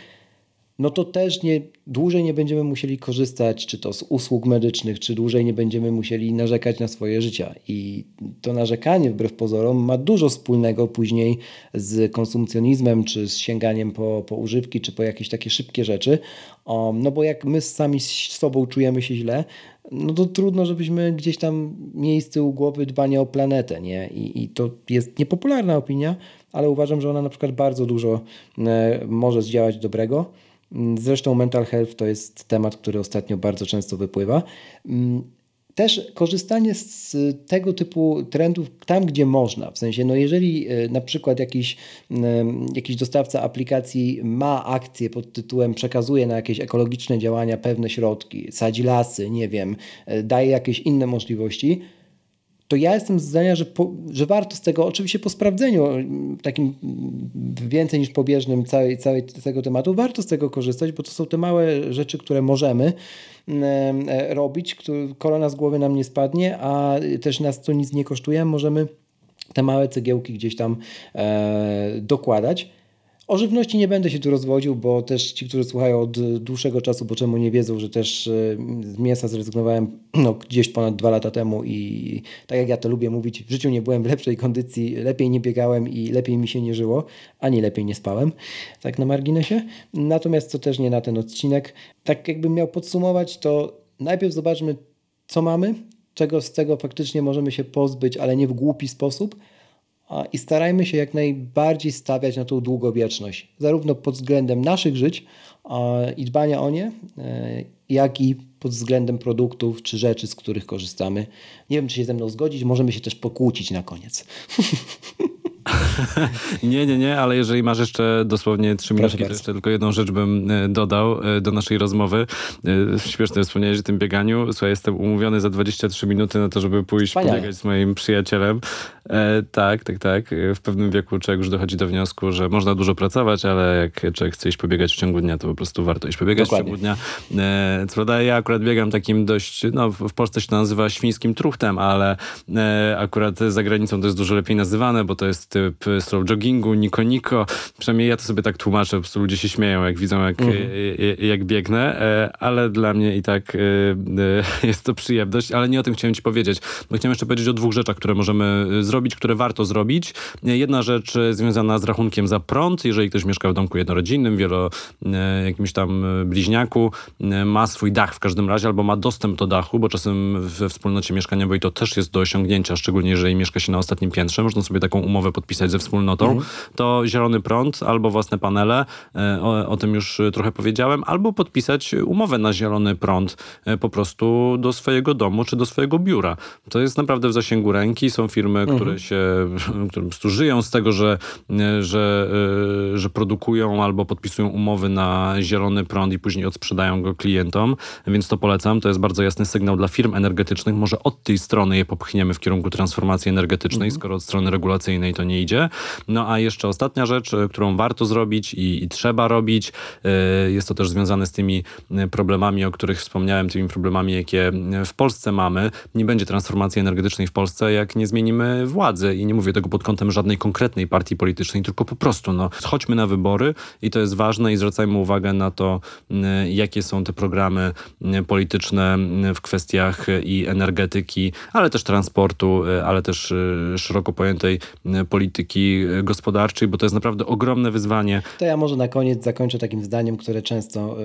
no to też nie, dłużej nie będziemy musieli korzystać czy to z usług medycznych, czy dłużej nie będziemy musieli narzekać na swoje życia. I to narzekanie, wbrew pozorom, ma dużo wspólnego później z konsumpcjonizmem, czy z sięganiem po, po używki, czy po jakieś takie szybkie rzeczy. no bo jak my sami z sobą czujemy się źle, no to trudno, żebyśmy gdzieś tam z tyłu głowy dbanie o planetę, nie? I, I to jest niepopularna opinia, ale uważam, że ona na przykład bardzo dużo e, może zdziałać dobrego. Mm, zresztą mental health to jest temat, który ostatnio bardzo często wypływa. Mm, też korzystanie z tego typu trendów tam, gdzie można. W sensie, no jeżeli e, na przykład jakiś, jakiś dostawca aplikacji ma akcję pod tytułem przekazuje na jakieś ekologiczne działania pewne środki, sadzi lasy, nie wiem, e, daje jakieś inne możliwości, to ja jestem zdania, że, po, że warto z tego, oczywiście po sprawdzeniu takim więcej niż pobieżnym całej, całej tego tematu, warto z tego korzystać, bo to są te małe rzeczy, które możemy e, robić, korona z głowy nam nie spadnie, a też nas to nic nie kosztuje, możemy te małe cegiełki gdzieś tam e, dokładać. O żywności nie będę się tu rozwodził, bo też ci, którzy słuchają od dłuższego czasu, bo czemu nie wiedzą, że też e, z mięsa zrezygnowałem (clears throat) no, gdzieś ponad dwa lata temu i tak jak ja to lubię mówić, w życiu nie byłem w lepszej kondycji, lepiej nie biegałem i lepiej mi się nie żyło, ani lepiej nie spałem, tak na marginesie. Natomiast to też nie na ten odcinek. Tak jakbym miał podsumować, to najpierw zobaczmy, co mamy, czego z tego faktycznie możemy się pozbyć, ale nie w głupi sposób, i starajmy się jak najbardziej stawiać na tą długowieczność, zarówno pod względem naszych żyć i dbania o nie, e, jak i pod względem produktów czy rzeczy, z których korzystamy. Nie wiem, czy się ze mną zgodzić, możemy się też pokłócić na koniec. (laughs) nie, nie, nie, ale jeżeli masz jeszcze dosłownie trzy minuty, to jeszcze tylko jedną rzecz bym e, dodał e, do naszej rozmowy. Śmieszne wspomniałeś o tym bieganiu. Słuchaj, jestem umówiony za 23 minuty na to, żeby pójść Wspaniale. pobiegać z moim przyjacielem. E, tak, tak, tak. W pewnym wieku człowiek już dochodzi do wniosku, że można dużo pracować, ale jak człowiek chce iść pobiegać w ciągu dnia, to po prostu warto iść pobiegać Dokładnie. w ciągu dnia. E, co prawda ja akurat biegam takim dość, no w Polsce się to nazywa świńskim truchtem, ale e, akurat za granicą to jest dużo lepiej nazywane, bo to jest typ slow joggingu, niko niko. Przynajmniej ja to sobie tak tłumaczę, po prostu ludzie się śmieją, jak widzą, jak, mhm. jak biegnę, ale dla mnie i tak (laughs) jest to przyjemność, ale nie o tym chciałem ci powiedzieć, bo chciałem jeszcze powiedzieć o dwóch rzeczach, które możemy zrobić zrobić, które warto zrobić. Jedna rzecz e, związana z rachunkiem za prąd. Jeżeli ktoś mieszka w domku jednorodzinnym, wielo e, jakimś tam e, bliźniaku, ma swój dach w każdym razie albo ma dostęp do dachu, bo czasem we wspólnocie mieszkaniowej to też jest do osiągnięcia, szczególnie jeżeli mieszka się na ostatnim piętrze. Można sobie taką umowę podpisać ze wspólnotą. Mhm. To zielony prąd albo własne panele, o, o tym już trochę powiedziałem, albo podpisać umowę na zielony prąd po prostu do swojego domu czy do swojego biura. To jest naprawdę w zasięgu ręki. Są firmy, które które się, które po prostu żyją z tego, że, że, e, że produkują albo podpisują umowy na zielony prąd i później odsprzedają go klientom, więc to polecam. To jest bardzo jasny sygnał dla firm energetycznych. Może od tej strony je popchniemy w kierunku transformacji energetycznej, mhm. skoro od strony regulacyjnej to nie idzie. No a jeszcze ostatnia rzecz, e, którą warto zrobić i, i trzeba robić, e, jest to też związane z tymi problemami, o których wspomniałem, tymi problemami, jakie w Polsce mamy. Nie będzie transformacji energetycznej w Polsce, jak nie zmienimy władzy władzy i nie mówię tego pod kątem żadnej konkretnej partii politycznej, tylko po prostu no, chodźmy na wybory i to jest ważne i zwracajmy uwagę na to, jakie są te programy polityczne w kwestiach i energetyki, ale też transportu, ale też e, szeroko pojętej polityki gospodarczej, bo to jest naprawdę ogromne wyzwanie. To ja może na koniec zakończę takim zdaniem, które często,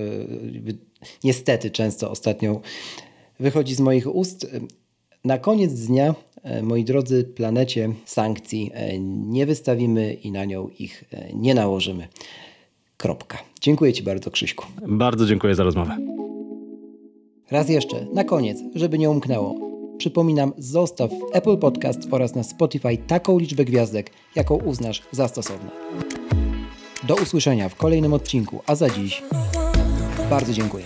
niestety często ostatnio wychodzi z moich ust. Na koniec dnia moi drodzy, planecie sankcji e, nie wystawimy i na nią ich e, nie nałożymy. Kropka. Dziękuję Ci bardzo, Krzyśku. Bardzo dziękuję za rozmowę. Raz jeszcze, na koniec, żeby nie umknęło. Przypominam, zostaw w Apple Podcast oraz na Spotify taką liczbę gwiazdek, jaką uznasz za stosowne. Do usłyszenia w kolejnym odcinku, a za dziś bardzo dziękuję.